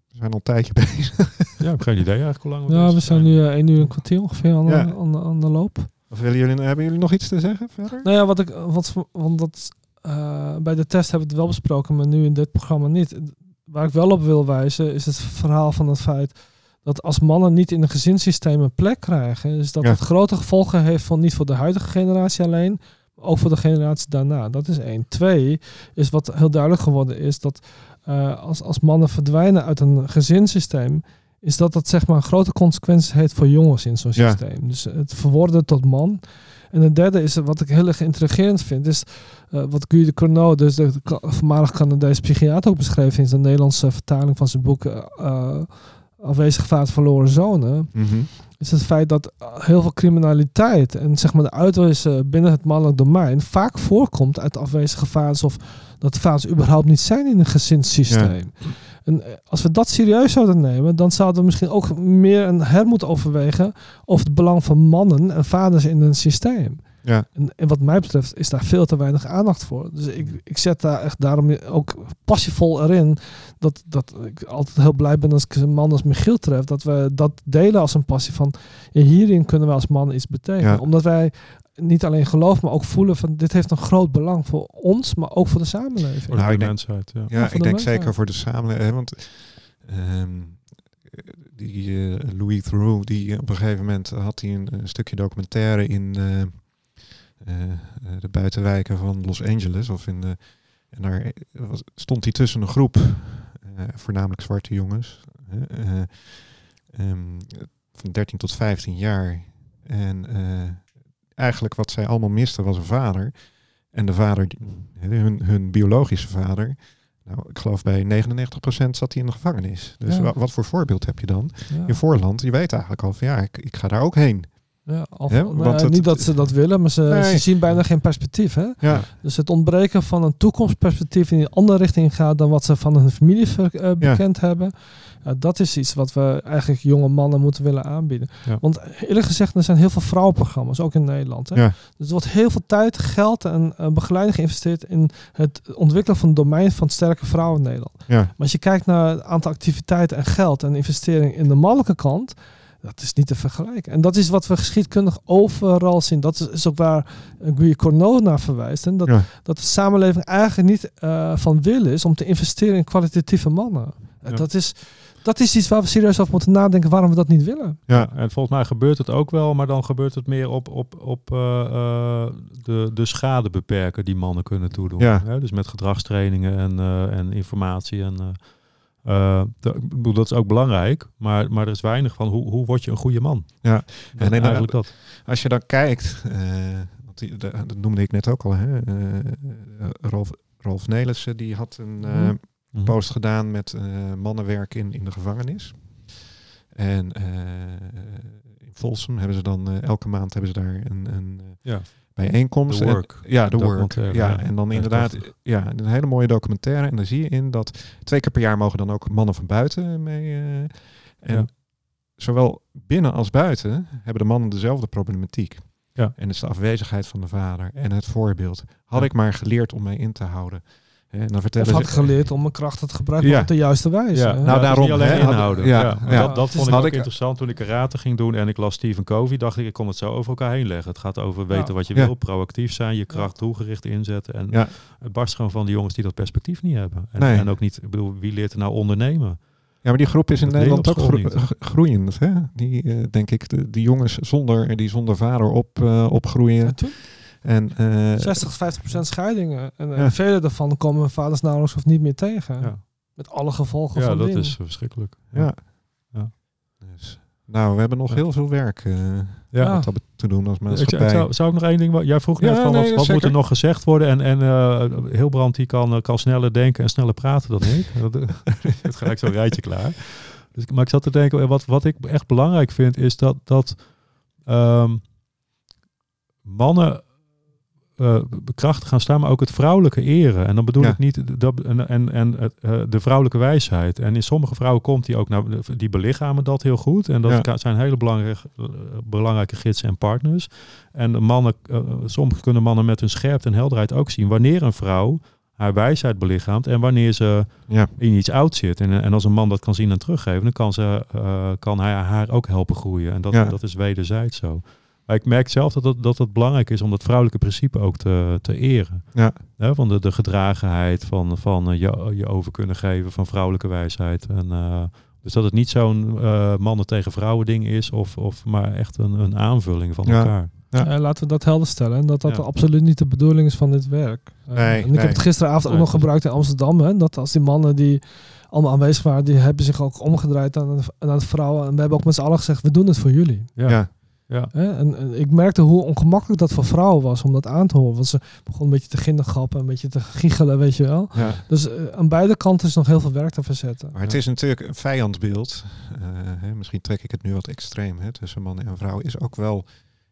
We zijn al een tijdje bezig. Ja, ik heb geen idee eigenlijk hoe lang we Ja, we zijn nu eh, één uur en een kwartier ongeveer aan, Ja. de, aan, de, aan de loop. Of willen jullie, hebben jullie nog iets te zeggen verder? Nou ja, wat ik, wat, want dat, eh, bij de test hebben we het wel besproken, maar nu in dit programma niet. Waar ik wel op wil wijzen, is het verhaal van het feit dat als mannen niet in een gezinssysteem een plek krijgen, is dat Ja. het grote gevolgen heeft van niet voor de huidige generatie alleen, maar ook voor de generatie daarna. Dat is één. Twee is wat heel duidelijk geworden is dat eh, als, als mannen verdwijnen uit een gezinssysteem, is dat dat zeg maar grote consequenties heeft voor jongens in zo'n Ja. systeem. Dus het verworden tot man. En het derde is, wat ik heel erg intrigerend vind, is eh, wat Guy de Corneau, dus de voormalig Canadese psychiater ook beschreven in zijn Nederlandse vertaling van zijn boek eh, Afwezig vaart verloren zonen, Mhm. is het feit dat heel veel criminaliteit en zeg maar de uitwijzen binnen het mannelijk domein vaak voorkomt uit afwezige vaders of dat de vaders überhaupt niet zijn in een gezinssysteem. En eh, als we dat serieus zouden nemen, dan zouden we misschien ook meer een her moeten overwegen over het belang van mannen en vaders in een systeem. Ja. En, en wat mij betreft is daar veel te weinig aandacht voor. Dus ik, ik zet daar echt daarom ook passievol erin. Dat, dat ik altijd heel blij ben als ik een man als Michiel tref. Dat we dat delen als een passie van ja, hierin kunnen we als man iets betekenen. Ja. Omdat wij niet alleen geloven, maar ook voelen van dit heeft een groot belang voor ons, maar ook voor de samenleving. Voor Nou, de ik denk- mensheid, ja. Ja, voor ik de denk mensheid. zeker voor de samenleving. hè, Want ehm, die eh, Louis Theroux, die op een gegeven moment had hij een, een stukje documentaire in eh, eh, eh, de buitenwijken van Los Angeles. Of in de, en daar was, stond hij tussen een groep, eh, voornamelijk zwarte jongens, eh, eh, ehm, van 13 tot 15 jaar. En eh, eigenlijk wat zij allemaal misten was een vader. En de vader, hun, hun biologische vader, nou, ik geloof bij 99% zat hij in de gevangenis. Dus Ja. wat voor voorbeeld heb je dan? Ja. In voorland, je weet eigenlijk al van ja, ik, ik ga daar ook heen. Ja, of, nou het- niet dat ze dat willen, maar ze, Nee. ze zien bijna geen perspectief. Hè? Ja, Dus het ontbreken van een toekomstperspectief in een andere richting gaat dan wat ze van hun familie ver- eh, bekend hebben. Dat is iets wat we eigenlijk jonge mannen moeten willen aanbieden. Want eerlijk gezegd, er zijn heel veel vrouwenprogramma's, ook in Nederland. Hè? Ja. Dus er wordt heel veel tijd, geld en eh, begeleiding geïnvesteerd in het ontwikkelen van het domein van sterke vrouwen in Nederland. ja, Maar als je kijkt naar het aantal activiteiten en geld en investering in de mannelijke kant, dat is niet te vergelijken. En dat is wat we geschiedkundig overal zien. Dat is, ook waar Guy Corneau naar verwijst. En dat, Ja. dat de samenleving eigenlijk niet eh, van wil is om te investeren in kwalitatieve mannen. Eh, Ja. Dat, is, dat is iets waar we serieus over moeten nadenken waarom we dat niet willen. ja, En volgens mij gebeurt het ook wel, maar dan gebeurt het meer op, op, op eh, de, de schade beperken die mannen kunnen toedoen. Ja. Hè, Dus met gedragstrainingen en, en informatie. En, eh, dat, ik bedoel, dat is ook belangrijk, maar, maar er is weinig van hoe, hoe word je een goede man. Ja. En eigenlijk dat. Als je dan kijkt, eh, die, dat noemde ik net ook al, hè, eh, Rolf, Rolf Nelissen, die had een Mhm. Mhm. post gedaan met mannenwerk in, in de gevangenis. En in Folsom hebben ze dan, elke maand hebben ze daar een, een Ja. Bijeenkomst. The En- ja, de work. Ja, ja. en dan inderdaad, ja, een hele mooie documentaire. En daar zie je in dat twee keer per jaar mogen dan ook mannen van buiten mee. eh, en Ja. zowel binnen als buiten hebben de mannen dezelfde problematiek. Ja. En het is de afwezigheid van de vader en het voorbeeld. Had Ja. ik maar geleerd om mij in te houden. En dan Of vertellen had ze- geleerd om mijn krachten te gebruiken Ja. op de juiste wijze. Ja, nou, Nou, daarom daarom, niet alleen hè, had- inhouden. ja, Ja, ja. maar Dat, dat vond ik had ook ik- interessant toen ik karate ging doen en ik las Stephen Covey. Dacht ik, ik kon het zo over elkaar heen leggen. Het gaat over weten Ja. wat je Ja. wil, proactief zijn, je kracht doelgericht inzetten. En Ja. het barst gewoon van die jongens die dat perspectief niet hebben. En, Nee. en ook niet, ik bedoel, wie leert er nou ondernemen? Ja, maar die groep is in Dat Nederland ook niet. groeiend. Hè? Die, eh, denk ik, de, die jongens zonder, die zonder vader op, eh, opgroeien. En toen En, eh, 60, 50 procent scheidingen. En eh, Ja. vele daarvan komen hun vaders nauwelijks of niet meer tegen. Ja, Met alle gevolgen ja van dat is verschrikkelijk. ja. Ja. Dus, nou, we hebben nog Ja. heel veel werk eh, Ja. wat dat bet- te doen als Ik, ik maatschappij. zou, zou ik nog één ding... Jij vroeg Ja, net van nee, wat, moet er nog gezegd worden? En, en eh, Hilbrand die kan, eh, kan sneller denken en sneller praten dan ik. Dat eh, het gelijk zo'n rijtje klaar. Dus, maar ik zat te denken, eh, wat, wat ik echt belangrijk vind, is dat, dat ehm, mannen krachtig gaan staan, maar ook het vrouwelijke eren. En dan bedoel Ja. ik niet de- dat, en, en, en eh, de vrouwelijke wijsheid. En in sommige vrouwen komt die ook naar, die belichamen dat heel goed. En dat Ja. zijn hele belangrijke, eh, belangrijke gidsen en partners. En de mannen, eh, soms kunnen mannen met hun scherpte en helderheid ook zien wanneer een vrouw haar wijsheid belichaamt en wanneer ze Ja, in iets oud zit. En, en als een man dat kan zien en teruggeven, dan kan, ze, kan hij haar ook helpen groeien. En dat, dat is wederzijds zo. Maar ik merk zelf dat het, dat het belangrijk is om dat vrouwelijke principe ook te, te eren. ja, Hè, van de, de gedragenheid, van, van eh, je, je over kunnen geven, van vrouwelijke wijsheid. En, eh, dus dat het niet zo'n eh, mannen tegen vrouwen ding is, of, of maar echt een, een aanvulling van Ja. elkaar. Ja. Eh, laten we dat helder stellen. En dat dat Ja. absoluut niet de bedoeling is van dit werk. Nee, en ik nee. heb het gisteravond ook Nee, nog gebruikt in Amsterdam. Hè, dat als die mannen die allemaal aanwezig waren, die hebben zich ook omgedraaid aan, aan de vrouwen. En we hebben ook met z'n allen gezegd, we doen het voor jullie. Ja, ja. Ja. En, en ik merkte hoe ongemakkelijk dat voor vrouwen was om dat aan te horen. Want ze begon een beetje te gindergappen, een beetje te giechelen, weet je wel. ja. Dus eh, aan beide kanten is nog heel veel werk te verzetten. Maar het is natuurlijk een vijandbeeld. Eh, hè, misschien trek ik het nu wat extreem hè, tussen man en vrouw. Is ook wel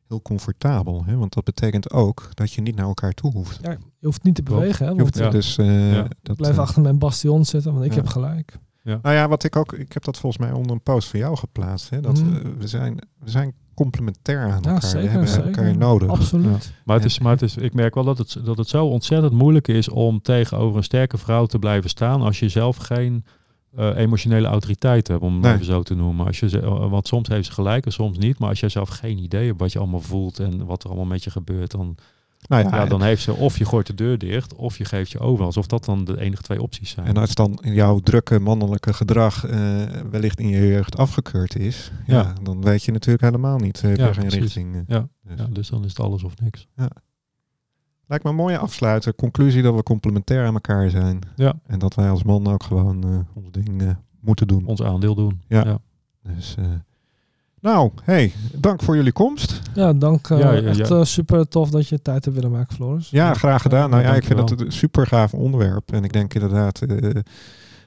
heel comfortabel. Hè? Want dat betekent ook dat je niet naar elkaar toe hoeft. Ja, je hoeft niet te bewegen. Hè, Je hoeft Ja. dus, eh, Ja. dat, blijf achter mijn bastion zitten, want ik Ja. heb gelijk. Nou ja, wat ik ook, ik heb dat volgens mij onder een post van jou geplaatst. Hè? Dat Mhm. eh, we, zijn, we zijn complementair aan Ja, elkaar. zeker, we hebben zeker. elkaar nodig. Absoluut. Maar, het is, maar het is, ik merk wel dat het, dat het zo ontzettend moeilijk is om tegenover een sterke vrouw te blijven staan als je zelf geen eh, emotionele autoriteit hebt, om het Nee. even zo te noemen. Als je, ze- eh, want soms heeft ze gelijk en soms niet. Maar als jij zelf geen idee hebt wat je allemaal voelt en wat er allemaal met je gebeurt, dan, Nou ja, ja, dan heeft ze of je gooit de deur dicht of je geeft je over. Alsof dat dan de enige twee opties zijn. En als dan jouw drukke mannelijke gedrag eh, wellicht in je jeugd afgekeurd is, ja. Ja. dan weet je natuurlijk helemaal niet uh, Ja, geen precies. richting. eh. Ja. Dus. ja, dus dan is het alles of niks. Lijkt me een mooie afsluiter. Conclusie dat we complementair aan elkaar zijn. Ja, En dat wij als man ook gewoon eh, ons ding eh, moeten doen. ons aandeel doen. Ja. ja. Dus, eh, nou, hey, dank voor jullie komst. Ja, dank. eh, Ja, ja, echt ja. eh, super tof dat je tijd hebt willen maken, Floris. Ja, graag gedaan. Nou ja, ik vind het een super gaaf onderwerp. En ik denk inderdaad eh,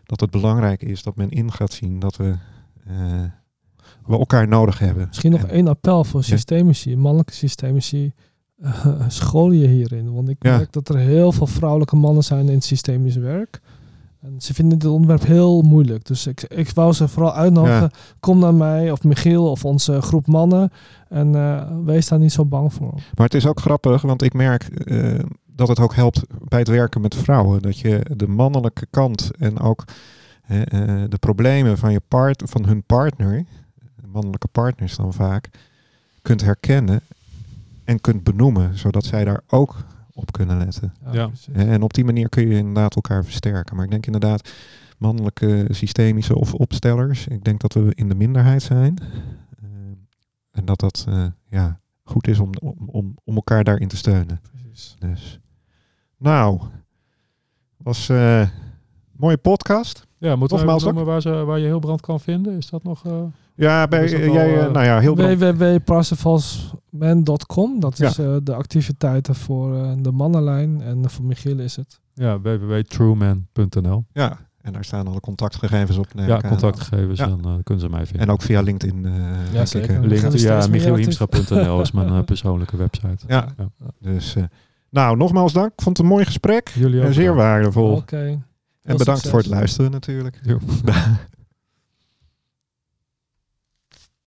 dat het belangrijk is dat men in gaat zien dat we, eh, we elkaar nodig hebben. Misschien nog En- één appel voor Ja. systemici, mannelijke systemici. eh, school je hierin. Want ik Ja. merk dat er heel veel vrouwelijke mannen zijn in het systemisch werk. En ze vinden dit onderwerp heel moeilijk. Dus ik, ik wou ze vooral uitnodigen. Ja. Kom naar mij of Michiel of onze groep mannen. En eh, wees daar niet zo bang voor. Maar het is ook grappig, want ik merk eh, dat het ook helpt bij het werken met vrouwen. Dat je de mannelijke kant en ook eh, de problemen van, je part, van hun partner, mannelijke partners dan vaak, kunt herkennen en kunt benoemen, zodat zij daar ook op kunnen letten. Ja. En op die manier kun je inderdaad elkaar versterken. Maar ik denk inderdaad, mannelijke systemische of opstellers, ik denk dat we in de minderheid zijn. Eh, en dat dat eh, ja, goed is om, om, om, om elkaar daarin te steunen. precies. Dus. Nou, was eh, een mooie podcast. Ja, moeten we Nogmaals noemen waar, ze, waar je heel brand kan vinden? Is dat nog... eh, Ja, bij, wel, jij, eh, eh, nou ja, heel bedankt. www.parsivalsman.com Dat Ja. is eh, de activiteiten voor eh, de mannenlijn. En voor Michiel is het. ja, www.trueman.nl. Ja, En daar staan alle contactgegevens op. ja, contactgegevens, Ja. dan eh, kunnen ze mij vinden. En ook via LinkedIn. eh, ik, zeker. LinkedIn, ja, michielhiemstra.nl is mijn persoonlijke website. Ja. Ja. Dus, eh, nou, nogmaals dank. Ik vond het een mooi gesprek. Jullie ook. En zeer waardevol. Oké. En bedankt voor het luisteren natuurlijk.